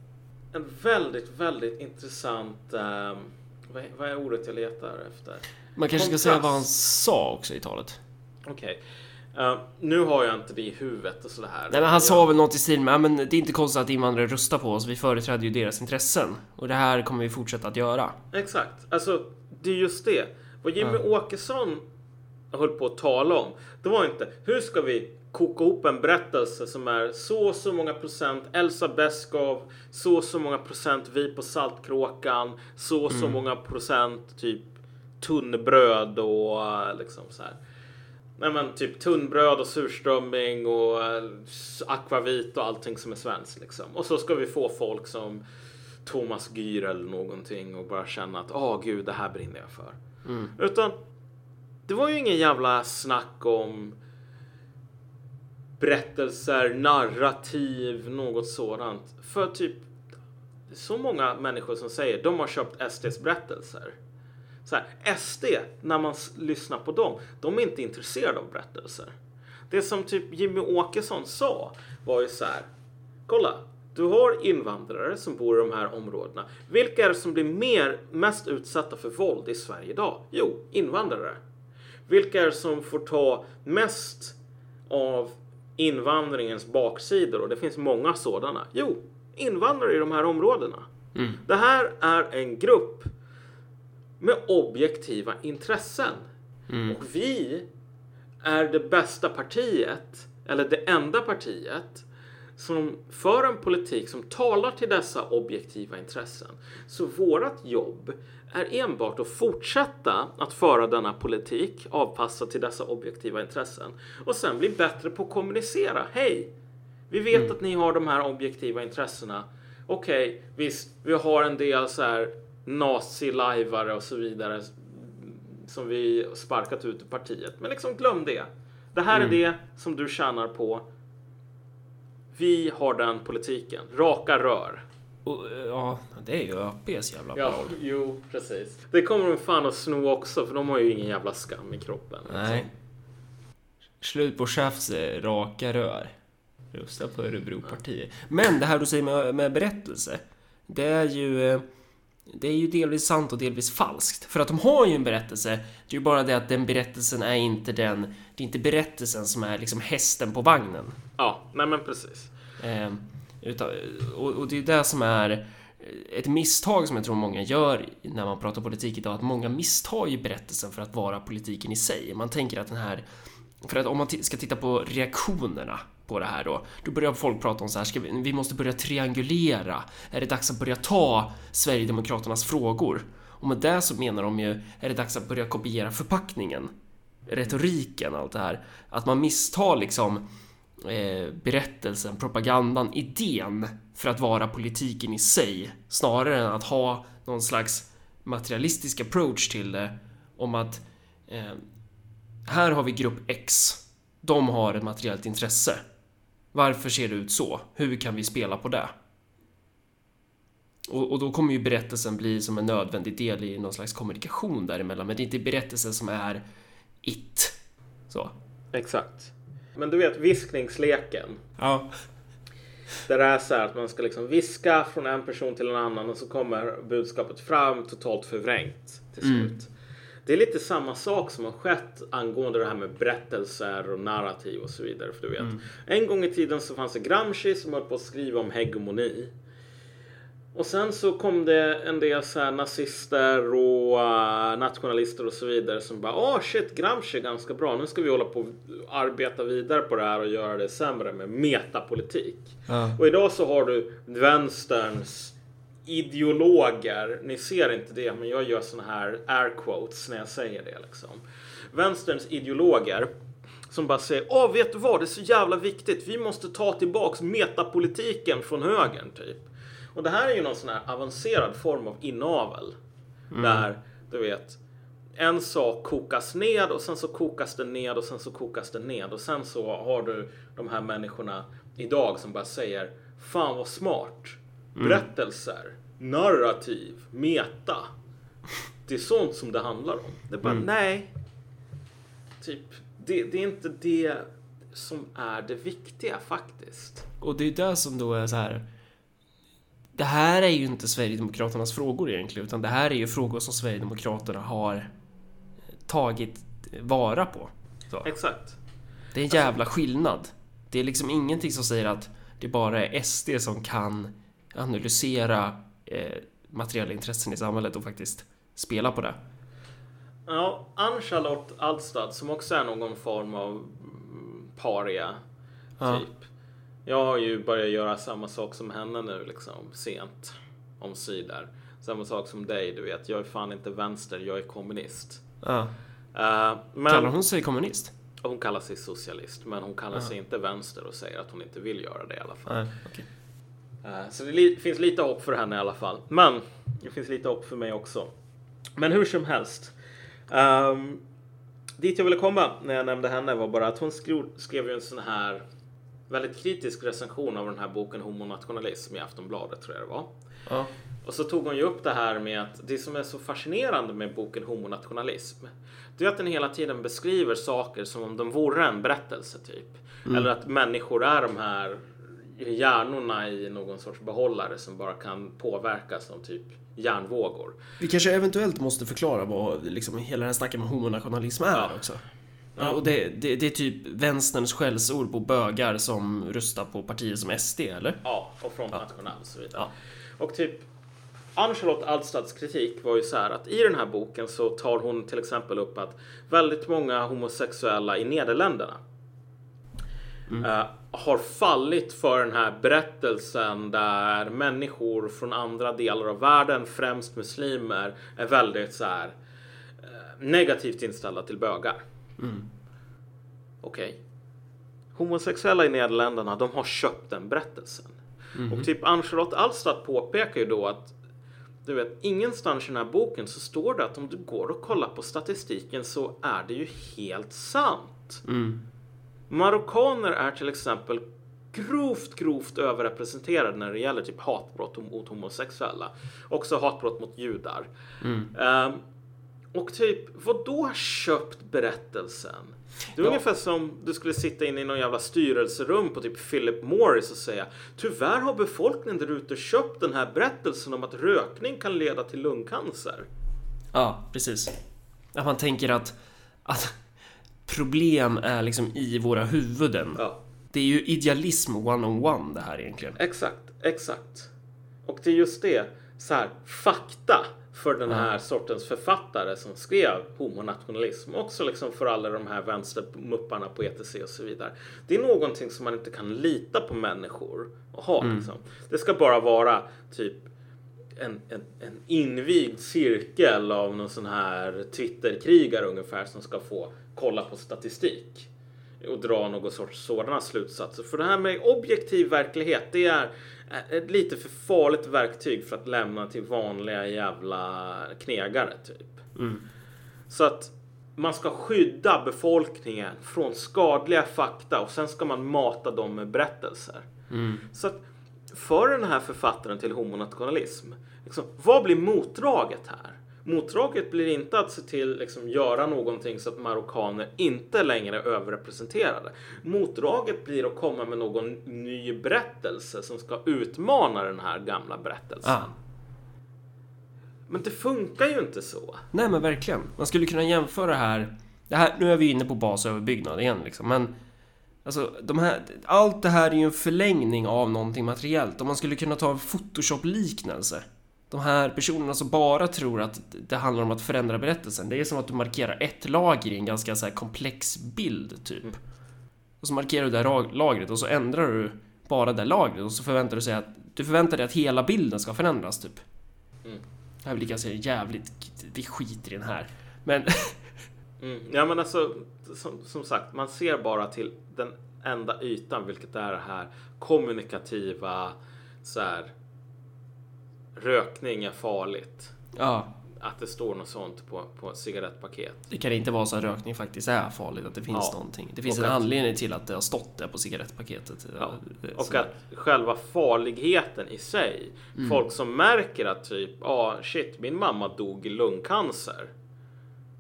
en väldigt, väldigt intressant ehm, vad, är, vad är ordet jag letar efter? Man kanske ska Kontrast. säga vad han sa också i talet. Okej. Eh, nu har jag inte det i huvudet och sådär. Nej, men han sa väl något i stil med "Ja, men det är inte konstigt att invandrare röstar på oss, vi företräder ju deras intressen. Och det här kommer vi fortsätta att göra. Exakt. Alltså, det är just det. Vad Jimmy Åkesson höll på att tala om, det var inte hur ska vi koka ihop en berättelse som är så så många procent Elsa Beskow, så så många procent vi på Saltkråkan, så så många procent typ tunnbröd och eh, liksom så här. Nej men typ tunnbröd och surströmming och eh, akvavit och allting som är svenskt liksom. Och så ska vi få folk som Thomas Gyr eller någonting och bara känna att åh gud, det här brinner jag för. Utan det var ju ingen jävla snack om berättelser, narrativ, något sådant. För typ så många människor som säger de har köpt SDs berättelser. Så här, SD, när man lyssnar på dem, de är inte intresserade av berättelser. Det som typ Jimmy Åkesson sa var ju så här. Kolla, du har invandrare som bor i de här områdena. Vilka är det som blir mer, mest utsatta för våld i Sverige idag? Jo, invandrare. Vilka är det som får ta mest av invandringens baksidor? Och det finns många sådana. Jo, invandrare i de här områdena. Det här är en grupp med objektiva intressen. Och vi är det bästa partiet, eller det enda partiet, som för en politik som talar till dessa objektiva intressen. Så vårt jobb är enbart att fortsätta att föra denna politik avpassad till dessa objektiva intressen och sen bli bättre på att kommunicera. Hej! Vi vet att ni har de här objektiva intressena. Okej, visst, vi har en del så här nazi-lajvare och så vidare som vi sparkat ut ur partiet. Men liksom glöm det. Det här är det som du tjänar på. Vi har den politiken. Raka rör. Och, eh, ja, det är ju ÖPs jävla Ja, paroll. jo, precis. Det kommer de fan att sno också, för de har ju ingen jävla skam i kroppen. Nej. Slut på tjafs, eh, raka rör. Rösta på Örebropartiet. Men det här du säger med, med berättelse. Det är ju... eh, Det är ju delvis sant och delvis falskt. För att de har ju en berättelse. Det är ju bara det att den berättelsen är inte den... Det är inte berättelsen som är liksom hästen på vagnen. Ja, nej men precis. Eh, Utan, och, och det är det som är ett misstag som jag tror många gör när man pratar politik idag, att många misstar ju berättelsen för att vara politiken i sig. Man tänker att den här, för att om man ska titta på reaktionerna på det här då, då börjar folk prata om så här, ska vi, vi måste börja triangulera. Är det dags att börja ta Sverigedemokraternas frågor? Och med det så menar de ju, är det dags att börja kopiera förpackningen? Retoriken, allt det här. Att man misstar liksom eh, berättelsen, propagandan, idén för att vara politiken i sig snarare än att ha någon slags materialistisk approach till det om att eh, här har vi grupp X. De har ett materiellt intresse. Varför ser det ut så? Hur kan vi spela på det? Och, och, då kommer ju berättelsen bli som en nödvändig del i någon slags kommunikation däremellan, men det är inte berättelsen som är it. Så. Exakt. Men du vet viskningsleken. Ja. Där det är så här att man ska liksom viska från en person till en annan och så kommer budskapet fram totalt förvrängt till slut. Mm. Det är lite samma sak som har skett angående det här med berättelser och narrativ och så vidare. För du vet, mm. En gång i tiden så fanns det Gramsci som höll på att skriva om hegemoni. Och sen så kom det en del så här nazister och uh, nationalister och så vidare som bara åh oh, shit Gramsci är ganska bra. Nu ska vi hålla på och arbeta vidare på det här och göra det sämre med metapolitik. Ja. Och idag så har du vänsterns ideologer. Ni ser inte det, men jag gör såna här air quotes när jag säger det liksom. Vänsterns ideologer som bara säger åh vet du vad det är så jävla viktigt. Vi måste ta tillbaks metapolitiken från högern typ. Och det här är ju någon sån här avancerad form av inavel. Mm. Där, du vet, en sak kokas ned och sen så kokas den ned och sen så kokas den ned. Och sen så har du de här människorna idag som bara säger Fan vad smart. Berättelser, narrativ, meta. Det är sånt som det handlar om. Det är bara mm. nej. Typ, det, det är inte det som är det viktiga faktiskt. Och det är det som då är så här det här är ju inte Sverigedemokraternas frågor egentligen, utan det här är ju frågor som Sverigedemokraterna har tagit vara på. Så. Exakt. Det är en jävla skillnad. Det är liksom ingenting som säger att det bara är SD som kan analysera eh, materiella intressen i samhället och faktiskt spela på det. Ja, Ann-Charlotte Alstad som också är någon form av paria, typ. Ja. Jag har ju börjat göra samma sak som henne nu liksom sent om sidor. Samma sak som dig, du vet. Jag är fan inte vänster, jag är kommunist. Ja. Uh, men, kallar hon sig kommunist? Hon kallar sig socialist, men hon kallar ja. sig inte vänster och säger att hon inte vill göra det i alla fall. Nej, okay. Uh, så det finns lite hopp för henne i alla fall. Men det finns lite hopp för mig också. Men hur som helst. Um, dit jag ville komma när jag nämnde henne var bara att hon skrev, skrev ju en sån här väldigt kritisk recension av den här boken Homonationalism i Aftonbladet tror jag det var. Ja. Och så tog hon ju upp det här med att det som är så fascinerande med boken Homonationalism det är att den hela tiden beskriver saker som om de vore en berättelse typ. Mm. Eller att människor är de här hjärnorna i någon sorts behållare som bara kan påverkas av typ hjärnvågor. Vi kanske eventuellt måste förklara vad liksom hela den här snacket med homonationalism är ja. också. Ja, och det, det, det, är typ vänsterns skällsord på bögar som röstar på partier som SD, eller? Ja, och Front National och så vidare. Ja. Och typ Ann-Charlotte Alstads kritik var ju så här att i den här boken så tar hon till exempel upp att väldigt många homosexuella i Nederländerna mm. Har fallit för den här berättelsen där människor från andra delar av världen, främst muslimer, är väldigt så här uh, negativt inställda till bögar. Mm. Okej. Okay. Homosexuella i Nederländerna, de har köpt den berättelsen. Mm. Och typ Ann-Charlotte Alstad påpekar ju då att du vet, ingenstans i den här boken så står det att om du går och kollar på statistiken så är det ju helt sant. Mm. Marockaner är till exempel grovt, grovt överrepresenterade när det gäller typ hatbrott mot homosexuella. Också hatbrott mot judar. Mm. Um, och typ, vad då köpt berättelsen? Det är ja. ungefär som du skulle sitta inne i någon jävla styrelserum på typ Philip Morris och säga Tyvärr har befolkningen där ute köpt den här berättelsen om att rökning kan leda till lungcancer. Ja, precis. Att man tänker att, att problem är liksom i våra huvuden. Ja. Det är ju idealism one-on-one det här egentligen. Exakt, exakt. Och det är just det, så här, fakta för den här sortens författare som skrev homonationalism. Också liksom för alla de här vänstermupparna på ETC och så vidare. Det är någonting som man inte kan lita på människor och ha. Liksom. Det ska bara vara typ en, en, en invigd cirkel av någon sån här Twitterkrigare ungefär som ska få kolla på statistik och dra någon sorts sådana slutsatser. För det här med objektiv verklighet, det är ett lite för farligt verktyg för att lämna till vanliga jävla knegare typ. Så att man ska skydda befolkningen från skadliga fakta och sen ska man mata dem med berättelser. Så att för den här författaren till homonationalism, liksom, vad blir motdraget här? Motdraget blir inte att se till liksom göra någonting så att marockaner inte längre är överrepresenterade. Motdraget blir att komma med någon ny berättelse som ska utmana den här gamla berättelsen. Ah. Men det funkar ju inte så. Nej men verkligen. Man skulle kunna jämföra här. Det här nu är vi inne på basöverbyggnad igen liksom. Men alltså, de här, allt det här är ju en förlängning av någonting materiellt. Om man skulle kunna ta en Photoshop-liknelse. De här personerna som bara tror att det handlar om att förändra berättelsen. Det är som att du markerar ett lager i en ganska så komplex bild typ. Och så markerar du det här lagret och så ändrar du bara det lagret och så förväntar du dig att du förväntar dig att hela bilden ska förändras typ. Mm. Det här blir ganska jävligt, vi skiter i den här. Men Mm. Ja men alltså som, som sagt, man ser bara till den enda ytan, vilket är det här kommunikativa så här. Rökning är farligt. ja, Att det står något sånt på, på ett cigarettpaket. det kan inte vara så att rökning faktiskt är farligt, att det finns Ja. någonting. Det finns Och en att- anledning till att det har stått där på cigarettpaketet. Ja. Ja, Och så- att själva farligheten i sig. Folk som märker att typ, ja ah, shit, min mamma dog i lungcancer.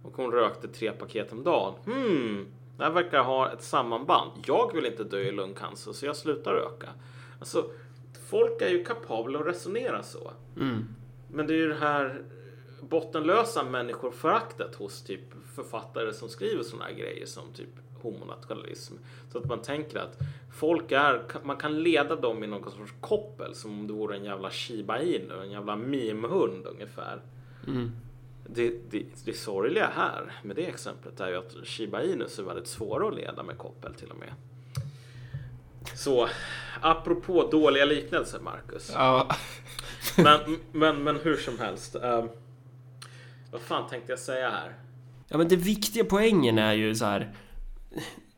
Och hon rökte tre paket om dagen. Hmm, det här verkar ha ett sammanband. Jag vill inte dö i lungcancer så jag slutar röka. Alltså, folk är ju kapabla att resonera så. Mm. Men det är ju det här bottenlösa människoföraktet hos typ författare som skriver såna här grejer som typ homonationalism. Så att man tänker att folk är, man kan leda dem i någon sorts koppel som om det vore en jävla shiba inu, en jävla mimhund ungefär. Mm. Det, det, det sorgliga här med det exemplet är ju att shiba inus är väldigt svåra att leda med koppel till och med. Så apropå dåliga liknelser Marcus. Ja. Men, men, men hur som helst. ehm, vad fan tänkte jag säga här? ja, men det viktiga poängen är ju så här.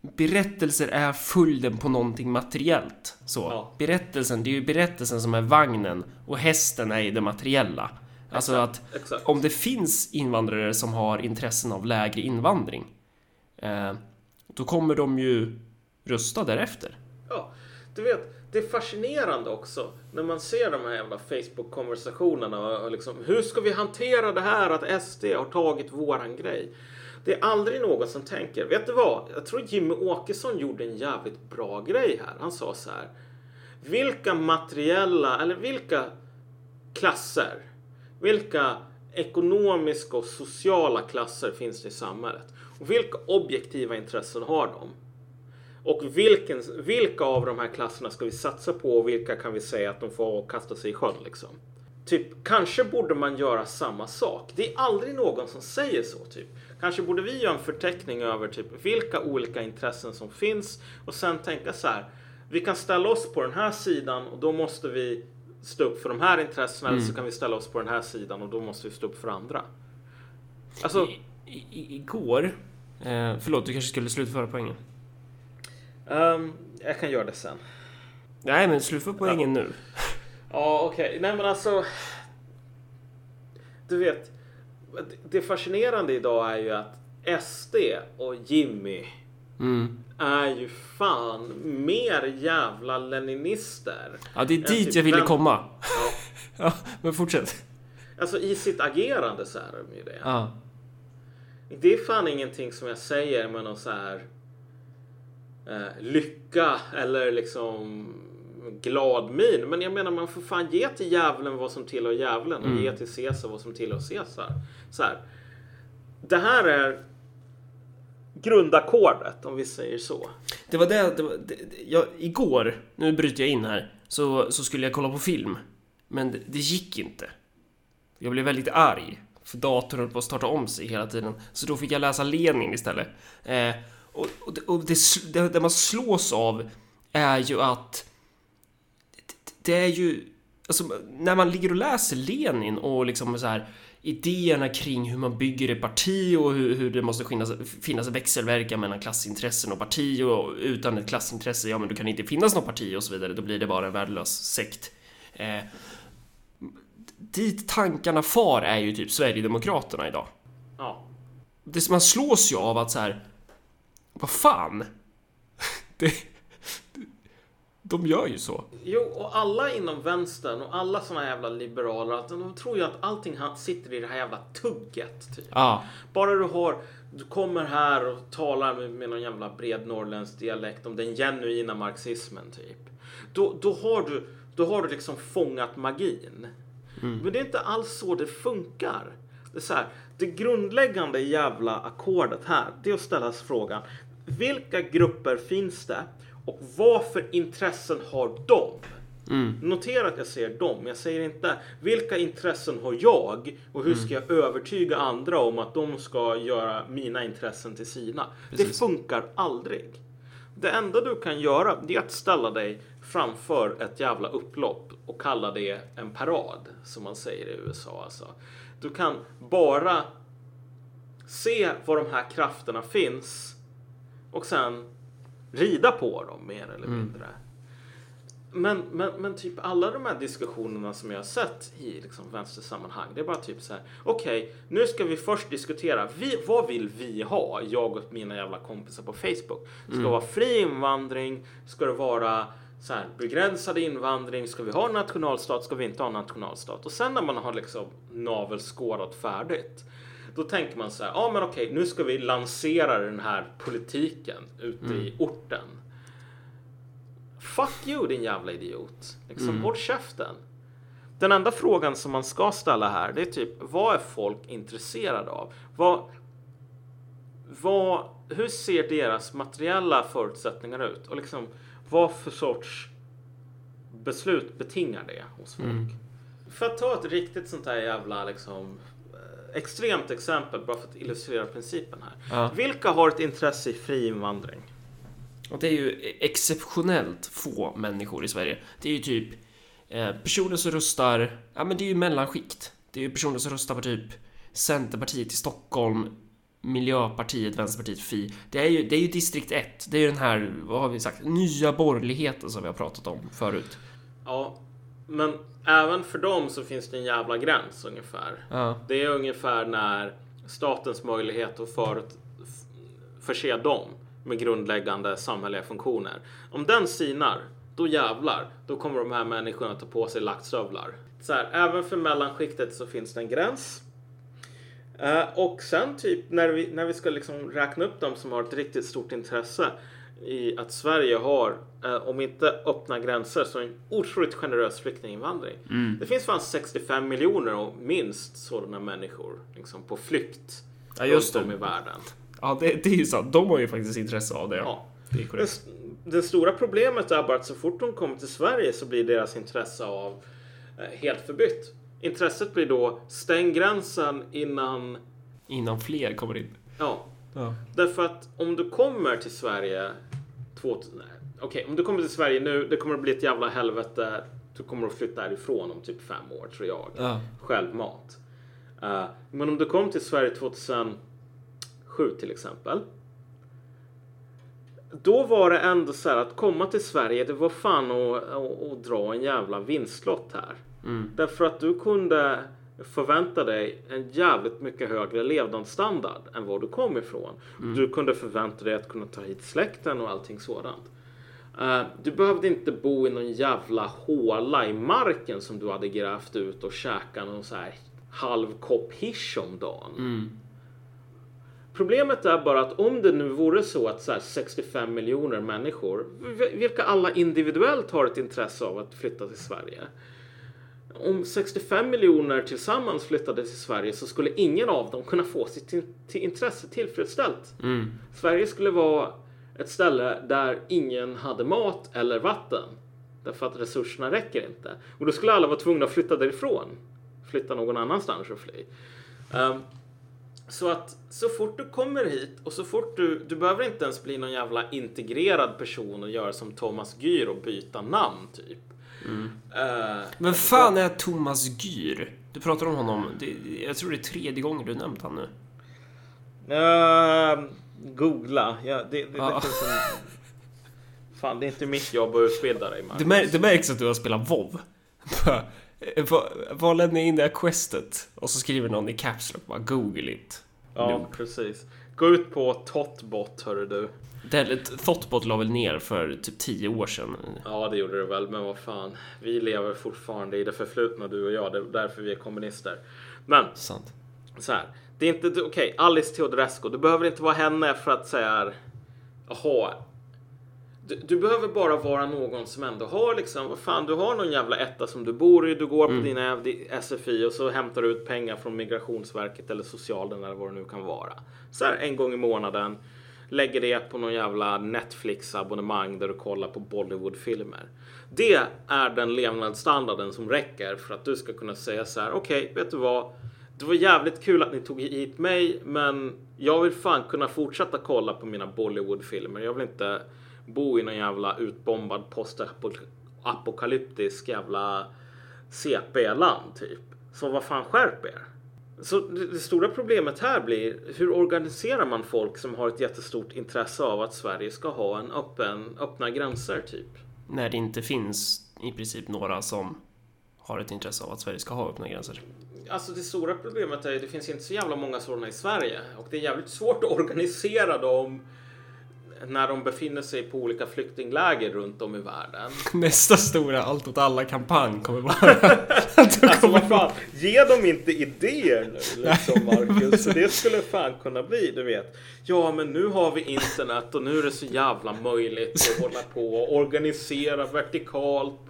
Berättelser är följden på någonting materiellt. Så. Ja. Berättelsen, det är ju berättelsen som är vagnen och hästen är ju det materiella. Alltså Exakt, att exakt. om det finns invandrare som har intressen av lägre invandring. Eh, då kommer de ju rösta därefter. Du vet, det är fascinerande också när man ser de här jävla Facebook-konversationerna och och liksom hur ska vi hantera det här att SD har tagit våran grej? Det är aldrig någon som tänker, vet du vad? Jag tror Jimmy Åkesson gjorde en jävligt bra grej här. Han sa så här. Vilka materiella, eller vilka klasser, vilka ekonomiska och sociala klasser finns det i samhället? Och vilka objektiva intressen har de? Och vilken, vilka av de här klasserna ska vi satsa på och vilka kan vi säga att de får kasta sig i sjön liksom? Typ, kanske borde man göra samma sak. Det är aldrig någon som säger så, typ. Kanske borde vi göra en förteckning över typ vilka olika intressen som finns och sen tänka så här. Vi kan ställa oss på den här sidan och då måste vi stå upp för de här intressena eller så kan vi ställa oss på den här sidan och då måste vi stå upp för andra. Alltså, I, i, igår... Eh, förlåt, du kanske skulle slutföra poängen? Ehm, jag kan göra det sen. Nej, men slutför poängen nu. Ja, okej. Nej, men alltså. Du vet, det- fascinerande idag är ju att SD och Jimmy Mm. är ju fan mer jävla leninister. Ja, det är dit typ jag ville komma. Ja. Ja, men fortsätt. Alltså i sitt agerande så är de ju det. Ja. Det är fan ingenting som jag säger med någon så här lycka eller liksom glad min. Men jag menar man får fan ge till djävulen vad som tillhör djävulen och ge till Caesar vad som tillhör Caesar. Så här. Det här är grundackordet om vi säger så. Det var det, det, var, det jag, igår, nu bryter jag in här, så, så skulle jag kolla på film. Men det, det gick inte. Jag blev väldigt arg. För datorn höll på att starta om sig hela tiden. Så då fick jag läsa Lenin istället. Eh, och och, det, det, det, man slås av är ju att det, det är ju... Alltså, när man ligger och läser Lenin och liksom så här idéerna kring hur man bygger ett parti och hur, hur det måste finnas, finnas växelverkan mellan klassintressen och parti och utan ett klassintresse, ja men då kan det inte finnas något parti och så vidare, då blir det bara en värdelös sekt. Eh, dit tankarna far är ju typ Sverigedemokraterna idag. Ja. Det man slås ju av att så här, vad fan? Det, de gör ju så. Jo, och alla inom vänstern och alla såna jävla liberaler, att de tror ju att allting sitter i det här jävla tugget. Typ. Ja, Bara du har, du kommer här och talar med, med någon jävla bred norrländsk dialekt om den genuina marxismen typ. Då, då, har, du, då har du liksom fångat magin. Men det är inte alls så det funkar. Det, är så här, det grundläggande jävla ackordet här, det är att ställa sig frågan. Vilka grupper finns det och vad för intressen har de? Notera att jag säger dem. Jag säger inte vilka intressen har jag och hur ska jag övertyga andra om att de ska göra mina intressen till sina. Precis. Det funkar aldrig. Det enda du kan göra det är att ställa dig framför ett jävla upplopp och kalla det en parad som man säger i USA. Alltså. Du kan bara se var de här krafterna finns och sen rida på dem mer eller mindre. Men, men, men typ alla de här diskussionerna som jag har sett i liksom vänstersammanhang, det är bara typ så här. Okej, nu ska vi först diskutera. Vi, vad vill vi ha? Jag och mina jävla kompisar på Facebook. Ska det vara fri invandring? Ska det vara så här, begränsad invandring? Ska vi ha nationalstat? Ska vi inte ha nationalstat? Och sen när man har liksom navelskådat färdigt. Då tänker man så här, ja men okej, nu ska vi lansera den här politiken ute i orten. Fuck you din jävla idiot. Liksom, Håll käften. Den enda frågan som man ska ställa här, det är typ vad är folk intresserade av? Vad, vad, hur ser deras materiella förutsättningar ut? Och liksom, vad för sorts beslut betingar det hos folk? För att ta ett riktigt sånt här jävla liksom extremt exempel bara för att illustrera principen här. Ja. Vilka har ett intresse i fri invandring? och det är ju exceptionellt få människor i Sverige. Det är ju typ eh, personer som röstar, ja men det är ju mellanskikt. Det är ju personer som röstar på typ Centerpartiet i Stockholm, Miljöpartiet, Vänsterpartiet, Fi. Det är ju, det är ju distrikt 1. Det är ju den här, vad har vi sagt, nya borgerligheten som vi har pratat om förut. Ja, men även för dem så finns det en jävla gräns ungefär. Ja. Det är ungefär när statens möjlighet att förut, f- förse dem med grundläggande samhälleliga funktioner. Om den sinar, då jävlar, då kommer de här människorna ta på sig lackstövlar. Så här, även för mellanskiktet så finns det en gräns. Eh, och sen typ när vi, när vi ska liksom räkna upp dem som har ett riktigt stort intresse i att Sverige har, eh, om inte öppna gränser, så en otroligt generös flyktinginvandring. Det finns fan 65 miljoner och minst sådana människor liksom, på flykt Ja, just runt om det. i världen. Ja, det, det är ju sant. De har ju faktiskt intresse av det. Ja. Det är Det, korrekt. det stora problemet är bara att så fort de kommer till Sverige så blir deras intresse av eh, helt förbytt. Intresset blir då stäng gränsen innan Innan fler kommer in. Ja, Ja. därför att om du kommer till Sverige Okej, om du kommer till Sverige nu, det kommer att bli ett jävla helvete. Du kommer att flytta härifrån om typ fem år, tror jag. Ja. Självmat. Eh, men om du kom till Sverige 2007 till exempel. Då var det ändå så här att komma till Sverige, det var fan att, att, att dra en jävla vinstlott här. Därför att du kunde förvänta dig en jävligt mycket högre levnadsstandard än var du kom ifrån. Du kunde förvänta dig att kunna ta hit släkten och allting sådant. Eh, du behövde inte bo i någon jävla håla i marken som du hade grävt ut och käka någon så här halv kopp hisch om dagen. Problemet är bara att om det nu vore så att så här 65 miljoner människor, vil- vilka alla individuellt har ett intresse av att flytta till Sverige. Om 65 miljoner tillsammans flyttade till Sverige så skulle ingen av dem kunna få sitt in- till intresse tillfredsställt. Mm. Sverige skulle vara ett ställe där ingen hade mat eller vatten. Därför att resurserna räcker inte. Och då skulle alla vara tvungna att flytta därifrån. Flytta någon annanstans och fly. Ehm, så att så fort du kommer hit och så fort du, du behöver inte ens bli någon jävla integrerad person och göra som Thomas Gyr och byta namn typ. Eh, Men fan är Thomas Gyr? Du pratar om honom. Det, jag tror det är tredje gången du nämnt han nu. Uh, googla. Ja, det, det, Ja. det en... Fan, det är inte mitt jobb att utbilda dig, Det, Marcus. mär, det märks att du har spelat WoW. Var lämnar in det här questet? Och så skriver någon i Caps Lock bara Google it. Ja, Noob. precis. Gå ut på Totbot, hörru du. Det, Thoughtbot la väl ner för typ 10 år sedan. Ja, det gjorde det väl, men vad fan. Vi lever fortfarande i det förflutna, du och jag. Det är därför vi är kommunister. Men, Sant. så här. Det är inte... Okej, Alice Teodorescu. Du behöver inte vara henne för att säga... Jaha. Du, du behöver bara vara någon som ändå har liksom, vad fan, du har någon jävla etta som du bor i, du går på dina di- SFI och så hämtar du ut pengar från Migrationsverket eller socialen eller vad det nu kan vara. Så här en gång i månaden, lägger det på någon jävla Netflix-abonnemang där du kollar på Bollywood-filmer. Det är den levnadsstandarden som räcker för att du ska kunna säga så här, okej, vet du vad? Det var jävligt kul att ni tog hit mig, men jag vill fan kunna fortsätta kolla på mina Bollywood-filmer. Jag vill inte bo i någon jävla utbombad postapokalyptisk jävla CP-land typ. Så vad fan skärp er. Så det, det stora problemet här blir hur organiserar man folk som har ett jättestort intresse av att Sverige ska ha en öppen, öppna gränser typ. När det inte finns i princip några som har ett intresse av att Sverige ska ha öppna gränser. Alltså det stora problemet är att det finns inte så jävla många sådana i Sverige och det är jävligt svårt att organisera dem när de befinner sig på olika flyktingläger runt om i världen. Nästa stora allt åt alla-kampanj kommer vara att de Alltså kommer vad fan, ge dem inte idéer nu liksom Marcus. Så det skulle fan kunna bli, du vet. Ja men nu har vi internet och nu är det så jävla möjligt att hålla på och organisera vertikalt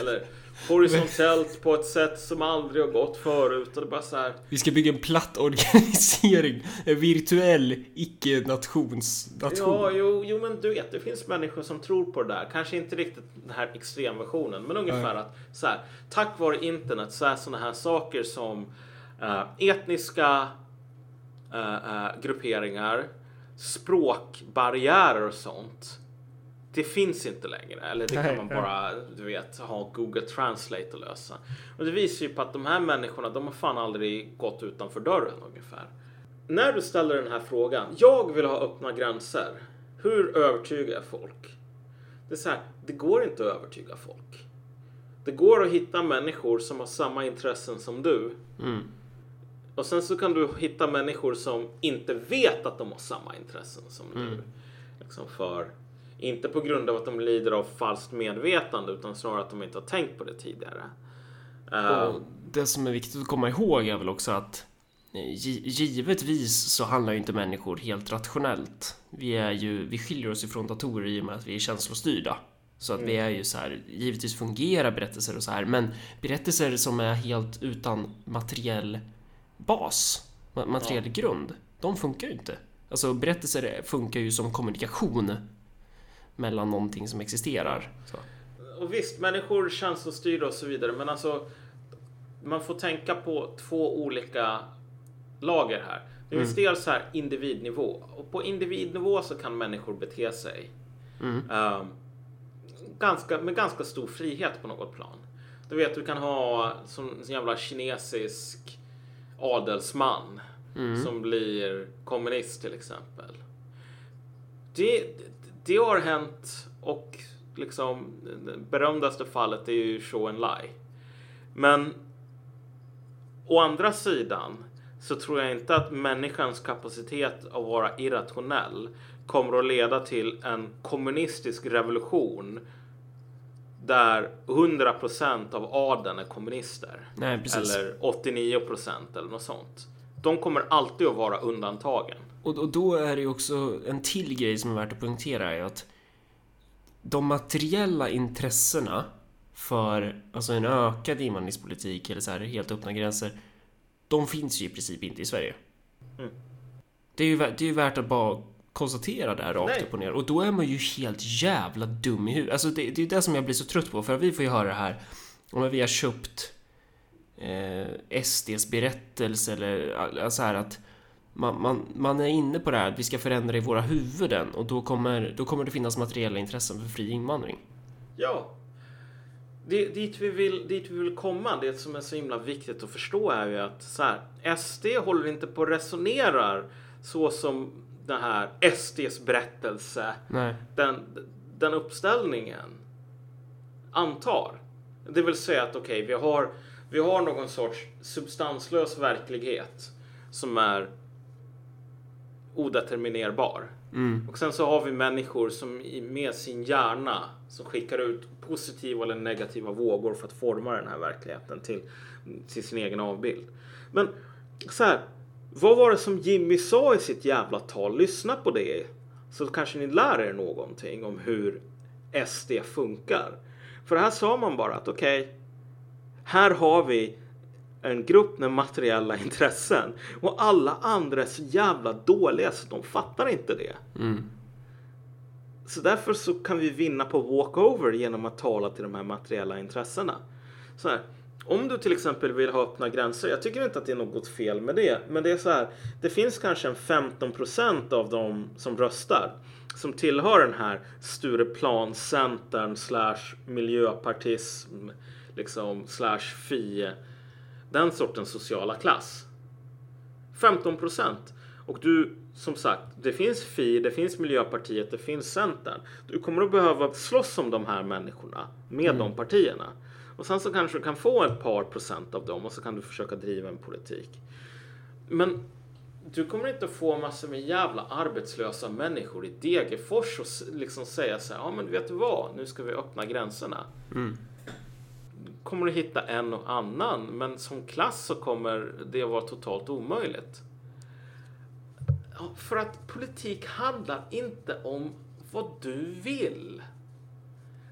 eller horisontellt på ett sätt som aldrig har gått förut. Och det bara så här. Vi ska bygga en platt organisering. En virtuell icke-nationsnation. Ja, jo, jo, men du vet, det finns människor som tror på det där. Kanske inte riktigt den här extremversionen, men ungefär att så här, tack vare internet så är sådana här saker som eh, etniska eh, eh, grupperingar, språkbarriärer och sånt. Det finns inte längre, eller det kan man bara, du vet, ha Google Translate och lösa. Och det visar ju på att de här människorna, de har fan aldrig gått utanför dörren ungefär. När du ställer den här frågan, jag vill ha öppna gränser. Hur övertygar jag folk? Det är så här, det går inte att övertyga folk. Det går att hitta människor som har samma intressen som du. Mm. Och sen så kan du hitta människor som inte vet att de har samma intressen som du. Liksom för, inte på grund av att de lider av falskt medvetande utan snarare att de inte har tänkt på det tidigare. Eh, Och det som är viktigt att komma ihåg är väl också att eh, gi- givetvis så handlar ju inte människor helt rationellt. Vi är ju, vi skiljer oss ifrån datorer i och med att vi är känslostyrda. Så att vi är ju så här, givetvis fungerar berättelser och så här, men berättelser som är helt utan materiell bas, ma- materiell grund, de funkar ju inte. Alltså berättelser funkar ju som kommunikation mellan någonting som existerar. Så. Och visst, människor känslostyrda och så vidare, men alltså man får tänka på två olika lager här. Det finns dels här individnivå och på individnivå så kan människor bete sig ehm, ganska, med ganska stor frihet på något plan. Du vet, du kan ha som en jävla kinesisk adelsman som blir kommunist till exempel. Det, det har hänt och liksom det berömdaste fallet är ju Show and Lie. Men å andra sidan så tror jag inte att människans kapacitet att vara irrationell kommer att leda till en kommunistisk revolution där 100% av adeln är kommunister. Nej. Eller 89% eller något sånt. De kommer alltid att vara undantagen. Och, och då är det ju också en till grej som är värt att poängtera är att de materiella intressena för alltså en ökad invandringspolitik eller så här helt öppna gränser. De finns ju i princip inte i Sverige. Mm. Det är ju, det är ju värt att bara konstatera det här rakt Nej. upp och ner. Och då är man ju helt jävla dum i huvudet. Alltså det, det är det som jag blir så trött på. För vi får ju höra det här. Om vi har köpt eh, SDs berättelse eller alltså här att man, man, man är inne på det här att vi ska förändra i våra huvuden och då kommer, då kommer det finnas materiella intressen för fri invandring. Ja. Det, dit, vi vill, dit vi vill komma, det som är så himla viktigt att förstå är ju att så här, SD håller inte på och resonerar så som den här SDs berättelse, Nej. den, den uppställningen antar. Det vill säga att okej, vi, har, vi har någon sorts substanslös verklighet som är odeterminerbar. Mm. Och sen så har vi människor som med sin hjärna som skickar ut positiva eller negativa vågor för att forma den här verkligheten till, till sin egen avbild. Men så här, vad var det som Jimmy sa i sitt jävla tal? Lyssna på det så kanske ni lär er någonting om hur SD funkar. För här sa man bara att okej, här har vi en grupp med materiella intressen och alla andra är så jävla dåliga så de fattar inte det. Mm. Så därför så kan vi vinna på walkover genom att tala till de här materiella intressena. Så här, om du till exempel vill ha öppna gränser, jag tycker inte att det är något fel med det, men det är så här, det finns kanske en 15% av de som röstar som tillhör den här Stureplan, Centern, slash miljöpartism, liksom, slash FI, den sortens sociala klass. 15 procent. Och du, som sagt, det finns Fi, det finns Miljöpartiet, det finns Centern. Du kommer att behöva slåss om de här människorna med de partierna. Och sen så kanske du kan få ett par procent av dem och så kan du försöka driva en politik. Men du kommer inte få massor med jävla arbetslösa människor i Degerfors och liksom säga så här, ja men vet du vad, nu ska vi öppna gränserna kommer du hitta en och annan, men som klass så kommer det vara totalt omöjligt. För att politik handlar inte om vad du vill.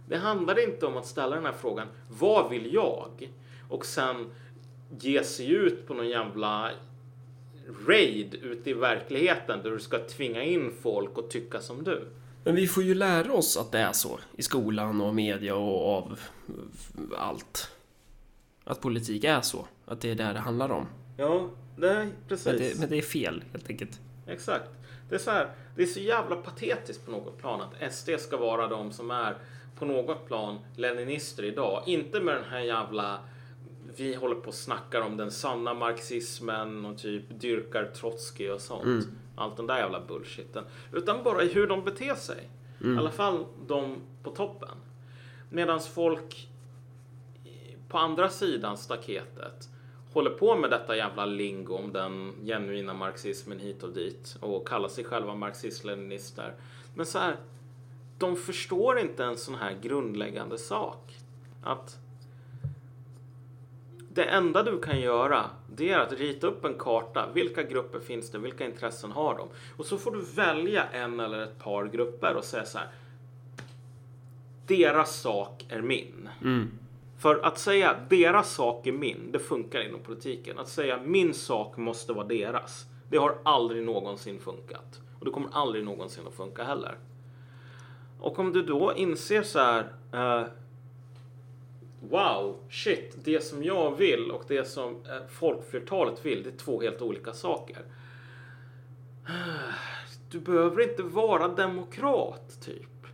Det handlar inte om att ställa den här frågan, vad vill jag? Och sen ge sig ut på någon jävla raid ute i verkligheten där du ska tvinga in folk och tycka som du. Men vi får ju lära oss att det är så i skolan och media och av allt. Att politik är så. Att det är det det handlar om. Ja, nej, precis. Men det, men det är fel helt enkelt. Exakt. Det är så här, det är så jävla patetiskt på något plan att SD ska vara de som är på något plan leninister idag. Inte med den här jävla vi håller på och snackar om den sanna marxismen och typ dyrkar Trotskij och sånt. Allt den där jävla bullshiten. Utan bara i hur de beter sig. I alla fall de på toppen. Medan folk på andra sidan staketet håller på med detta jävla lingo om den genuina marxismen hit och dit och kallar sig själva marxist-leninister. Men så här, de förstår inte en sån här grundläggande sak. Att det enda du kan göra det är att rita upp en karta. Vilka grupper finns det? Vilka intressen har de? Och så får du välja en eller ett par grupper och säga så här. Deras sak är min. För att säga deras sak är min, det funkar inom politiken. Att säga min sak måste vara deras, det har aldrig någonsin funkat. Och det kommer aldrig någonsin att funka heller. Och om du då inser så här, eh, wow, shit, det som jag vill och det som eh, folkflertalet vill, det är två helt olika saker. Du behöver inte vara demokrat, typ.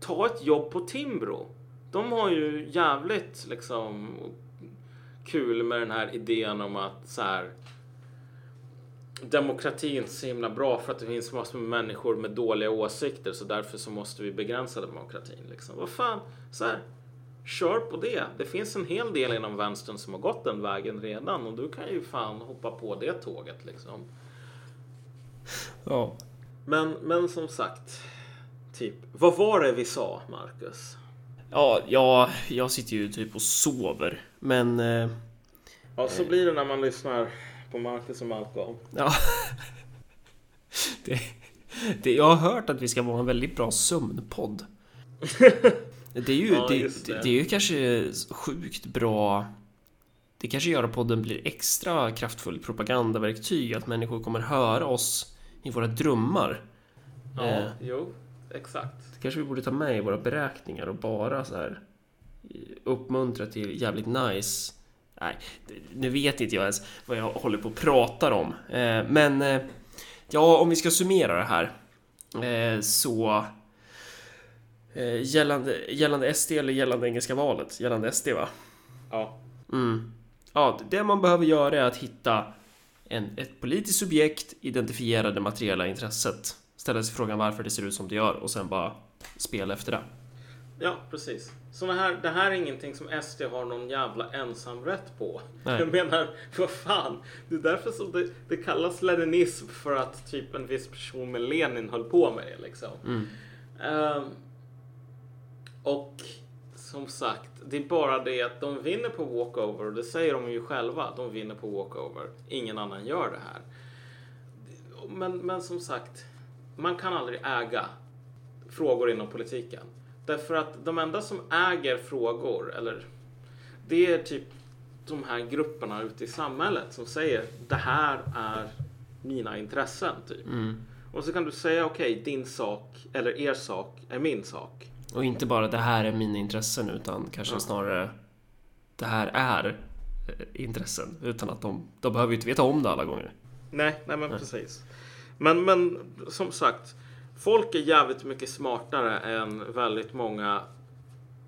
Ta ett jobb på Timbro. De har ju jävligt liksom kul med den här idén om att så här demokrati är inte så himla bra för att det finns massor med människor med dåliga åsikter så därför så måste vi begränsa demokratin. Liksom. Vad fan, så här, kör på det. Det finns en hel del inom vänstern som har gått den vägen redan och du kan ju fan hoppa på det tåget liksom. Ja. Men, men som sagt, typ, vad var det vi sa, Marcus? Ja, ja, jag sitter ju typ och sover. Men... Eh, Ja, så blir det när man lyssnar på Marcus och Malcolm. ja. det, det, jag har hört att vi ska vara en väldigt bra sömnpodd. Det är ju, Ja, det, det. det. är ju kanske sjukt bra. Det kanske gör att podden blir extra kraftfull propagandaverktyg. Att människor kommer höra oss i våra drömmar. Ja, Eh. jo, exakt. Det kanske vi borde ta med i våra beräkningar och bara så här uppmuntra till jävligt nice. Nej, nu vet inte jag ens vad jag håller på och pratar om. Eh, Men eh, ja, om vi ska summera det här eh, så eh, gällande, gällande SD eller gällande engelska valet? Gällande SD va? Ja. Mm. Ja, det man behöver göra är att hitta en, ett politiskt subjekt, identifiera det materiella intresset, ställa sig frågan varför det ser ut som det gör och sen bara spela efter det. Ja, precis. Såna här, det här är ingenting som SD har någon jävla ensamrätt på. Nej. Jag menar, vad fan. Det är därför som det, det kallas leninism för att typ en viss person med Lenin höll på med det liksom. Mm. Ehm, och som sagt, det är bara det att de vinner på walkover och det säger de ju själva. De vinner på walkover. Ingen annan gör det här. Men, men som sagt, man kan aldrig äga frågor inom politiken. Därför att de enda som äger frågor, eller det är typ de här grupperna ute i samhället som säger det här är mina intressen. Typ. Mm. Och så kan du säga okej, din sak eller er sak är min sak. Och inte bara det här är mina intressen utan kanske Ja. snarare det här är eh, intressen utan att de, de behöver ju inte veta om det alla gånger. Nej, nej men precis. Men, men som sagt, folk är jävligt mycket smartare än väldigt många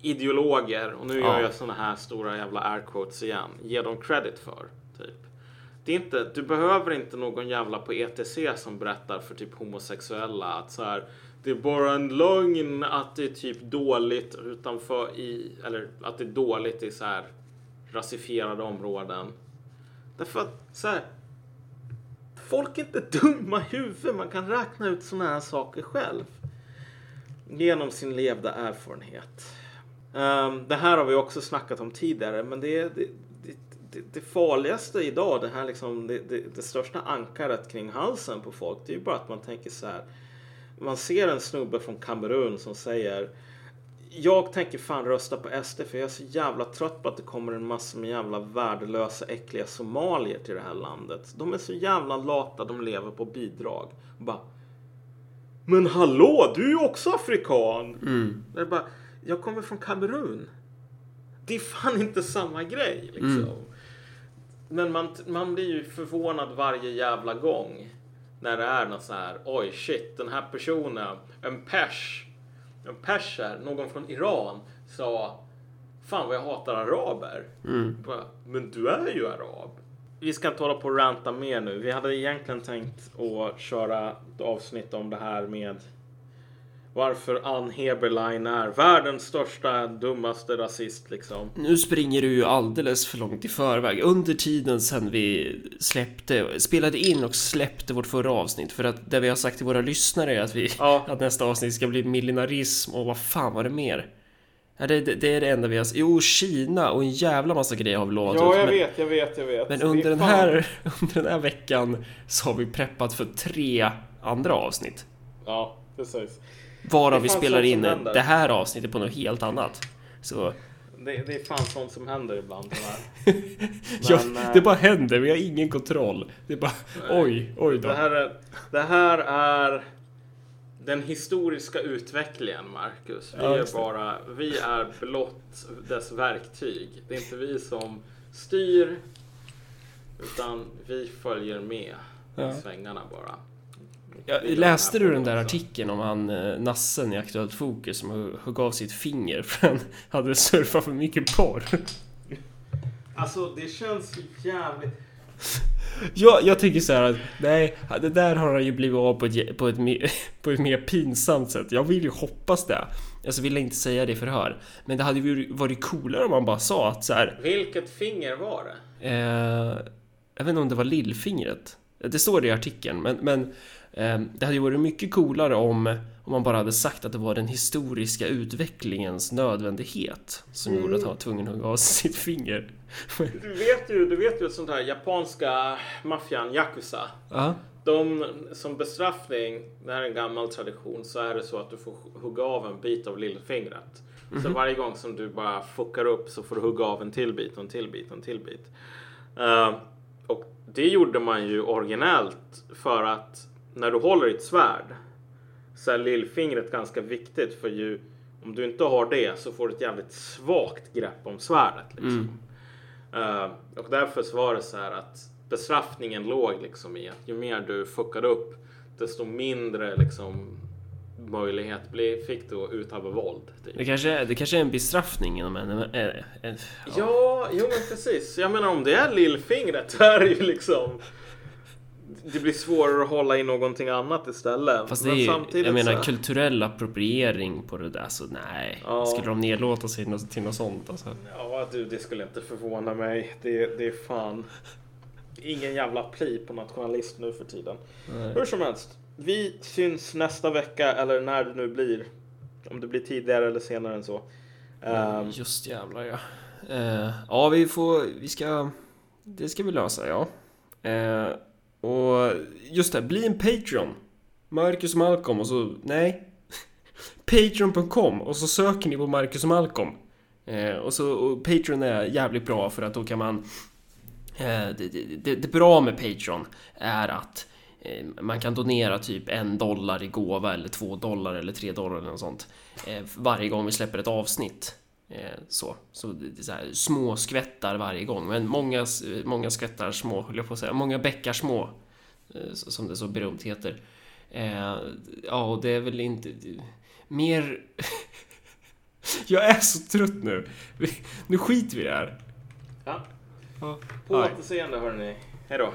ideologer. Och nu Ja. gör jag såna här stora jävla air quotes igen. Ge dem credit för, typ. Det är inte, du behöver inte någon jävla på ETC som berättar för typ homosexuella att så här, det är bara en lögn att det är typ dåligt utanför i, eller att det är dåligt i så här rasifierade områden. Därför att så här, folk är inte dumma i huvudet. Man kan räkna ut sådana här saker själv. Genom sin levda erfarenhet. Um, det här har vi också snackat om tidigare, men det är det, det, det, det farligaste idag, det här liksom, det, det, det största ankaret kring halsen på folk, det är ju bara att man tänker så här. Man ser en snubbe från Kamerun som säger jag tänker fan rösta på SD för jag är så jävla trött på att det kommer en massa med jävla värdelösa äckliga somalier till det här landet. De är så jävla lata, de lever på bidrag. Bara, Men hallå, du är ju också afrikan! Mm. Det är bara, jag kommer från Kamerun. Det är fan inte samma grej liksom. Mm. Men man, man blir ju förvånad varje jävla gång. När det är något så här, oj shit, den här personen, en pers, en perser, någon från Iran sa, fan vad jag hatar araber. Mm. Men du är ju arab. Vi ska inte hålla på och ranta mer nu. Vi hade egentligen tänkt att köra ett avsnitt om det här med varför Ann Heberlein är världens största, dummaste rasist liksom. Nu springer du ju alldeles för långt i förväg. Under tiden sen vi släppte, spelade in och släppte vårt förra avsnitt. För att det vi har sagt till våra lyssnare är att, vi, Ja. att nästa avsnitt ska bli millenarism och vad fan var det mer? Ja, det, det, är det enda vi har... Jo, Kina och en jävla massa grejer har vi lovat ut. men, vet, jag vet, jag vet. men under den, här, under den här veckan så har vi preppat för tre andra avsnitt. Ja, precis. Varav Det vi spelar in det här avsnittet på något helt annat. Så Det, det är fan sånt som händer ibland. det här. ja, Men, eh, det bara händer, vi har ingen kontroll. Det är bara oj, oj då. Det här är, det här är den historiska utvecklingen, Marcus. Vi Ja, är det. bara, vi är blott dess verktyg. Det är inte vi som styr, utan vi följer med Ja. svängarna bara. Ja, Vi gör läste du den där artikeln om han eh, Nassen i Aktuellt Fokus som högg av sitt finger för han hade surfat för mycket porr? Alltså, det känns jävligt... Ja, jag tycker så här att nej, det där har han ju blivit av på ett, på ett, mer, på ett mer pinsamt sätt. Jag vill ju hoppas det. Alltså vill jag inte säga det i förhör. Men det hade ju varit coolare om man bara sa att så här. Vilket finger var det? Eh, jag vet inte om det var lillfingret. Det står det i artikeln, men, men det hade ju varit mycket coolare om, om man bara hade sagt att det var den historiska utvecklingens nödvändighet som gjorde att han var tvungen att hugga av sitt finger. Du vet ju, du vet ju att sånt här japanska maffian, Yakuza. Ja, De som bestraffning, det här är en gammal tradition, så är det så att du får hugga av en bit av lillfingret. Så varje gång som du bara fuckar upp så får du hugga av en till bit och en till bit och en till bit. Eh, och det gjorde man ju originellt för att när du håller i ett svärd så är lillfingret ganska viktigt för ju om du inte har det så får du ett jävligt svagt grepp om svärdet. Liksom. Eh, och därför så var det så här att bestraffningen låg liksom i att ju mer du fuckade upp desto mindre liksom möjlighet blev, fick du att utöva våld. Typ. Det kanske, är, det kanske är en bestraffning inom en... en, en, en Ja, jo men precis. Jag menar om det är lillfingret så är det ju liksom det blir svårare att hålla i någonting annat istället. Fast det är ju, jag menar kulturell appropriering på det där, så nej. Ja. Skulle de nedlåta sig till något, sånt alltså? Ja du, det skulle inte förvåna mig. Det, det är fan ingen jävla pli på nationalist nu för tiden. Hur som helst. Vi syns nästa vecka eller när det nu blir. Om det blir tidigare eller senare än så. Ehm, Just jävlar ja. Eh, ja, vi får... Vi ska... Det ska vi lösa, ja. Eh, och just det, bli en Patreon. Marcus Malcolm och så... Nej. Patreon.com och så söker ni på Marcus Malcolm. Eh, och så och Patreon är jävligt bra för att då kan man... Eh, det, det, det, det bra med Patreon är att eh, man kan donera typ en dollar i gåva eller två dollar eller tre dollar eller något sånt. Eh, varje gång vi släpper ett avsnitt. Eh, så, så så här, små skvättar varje gång, men många, många skvättar små, höll jag på att säga. Många bäckar små, eh, som det så berömt heter. Eh, ja, och det är väl inte... Mer... jag är så trött nu. Nu skiter vi i det här. ja. På återseende hörni. Hej då.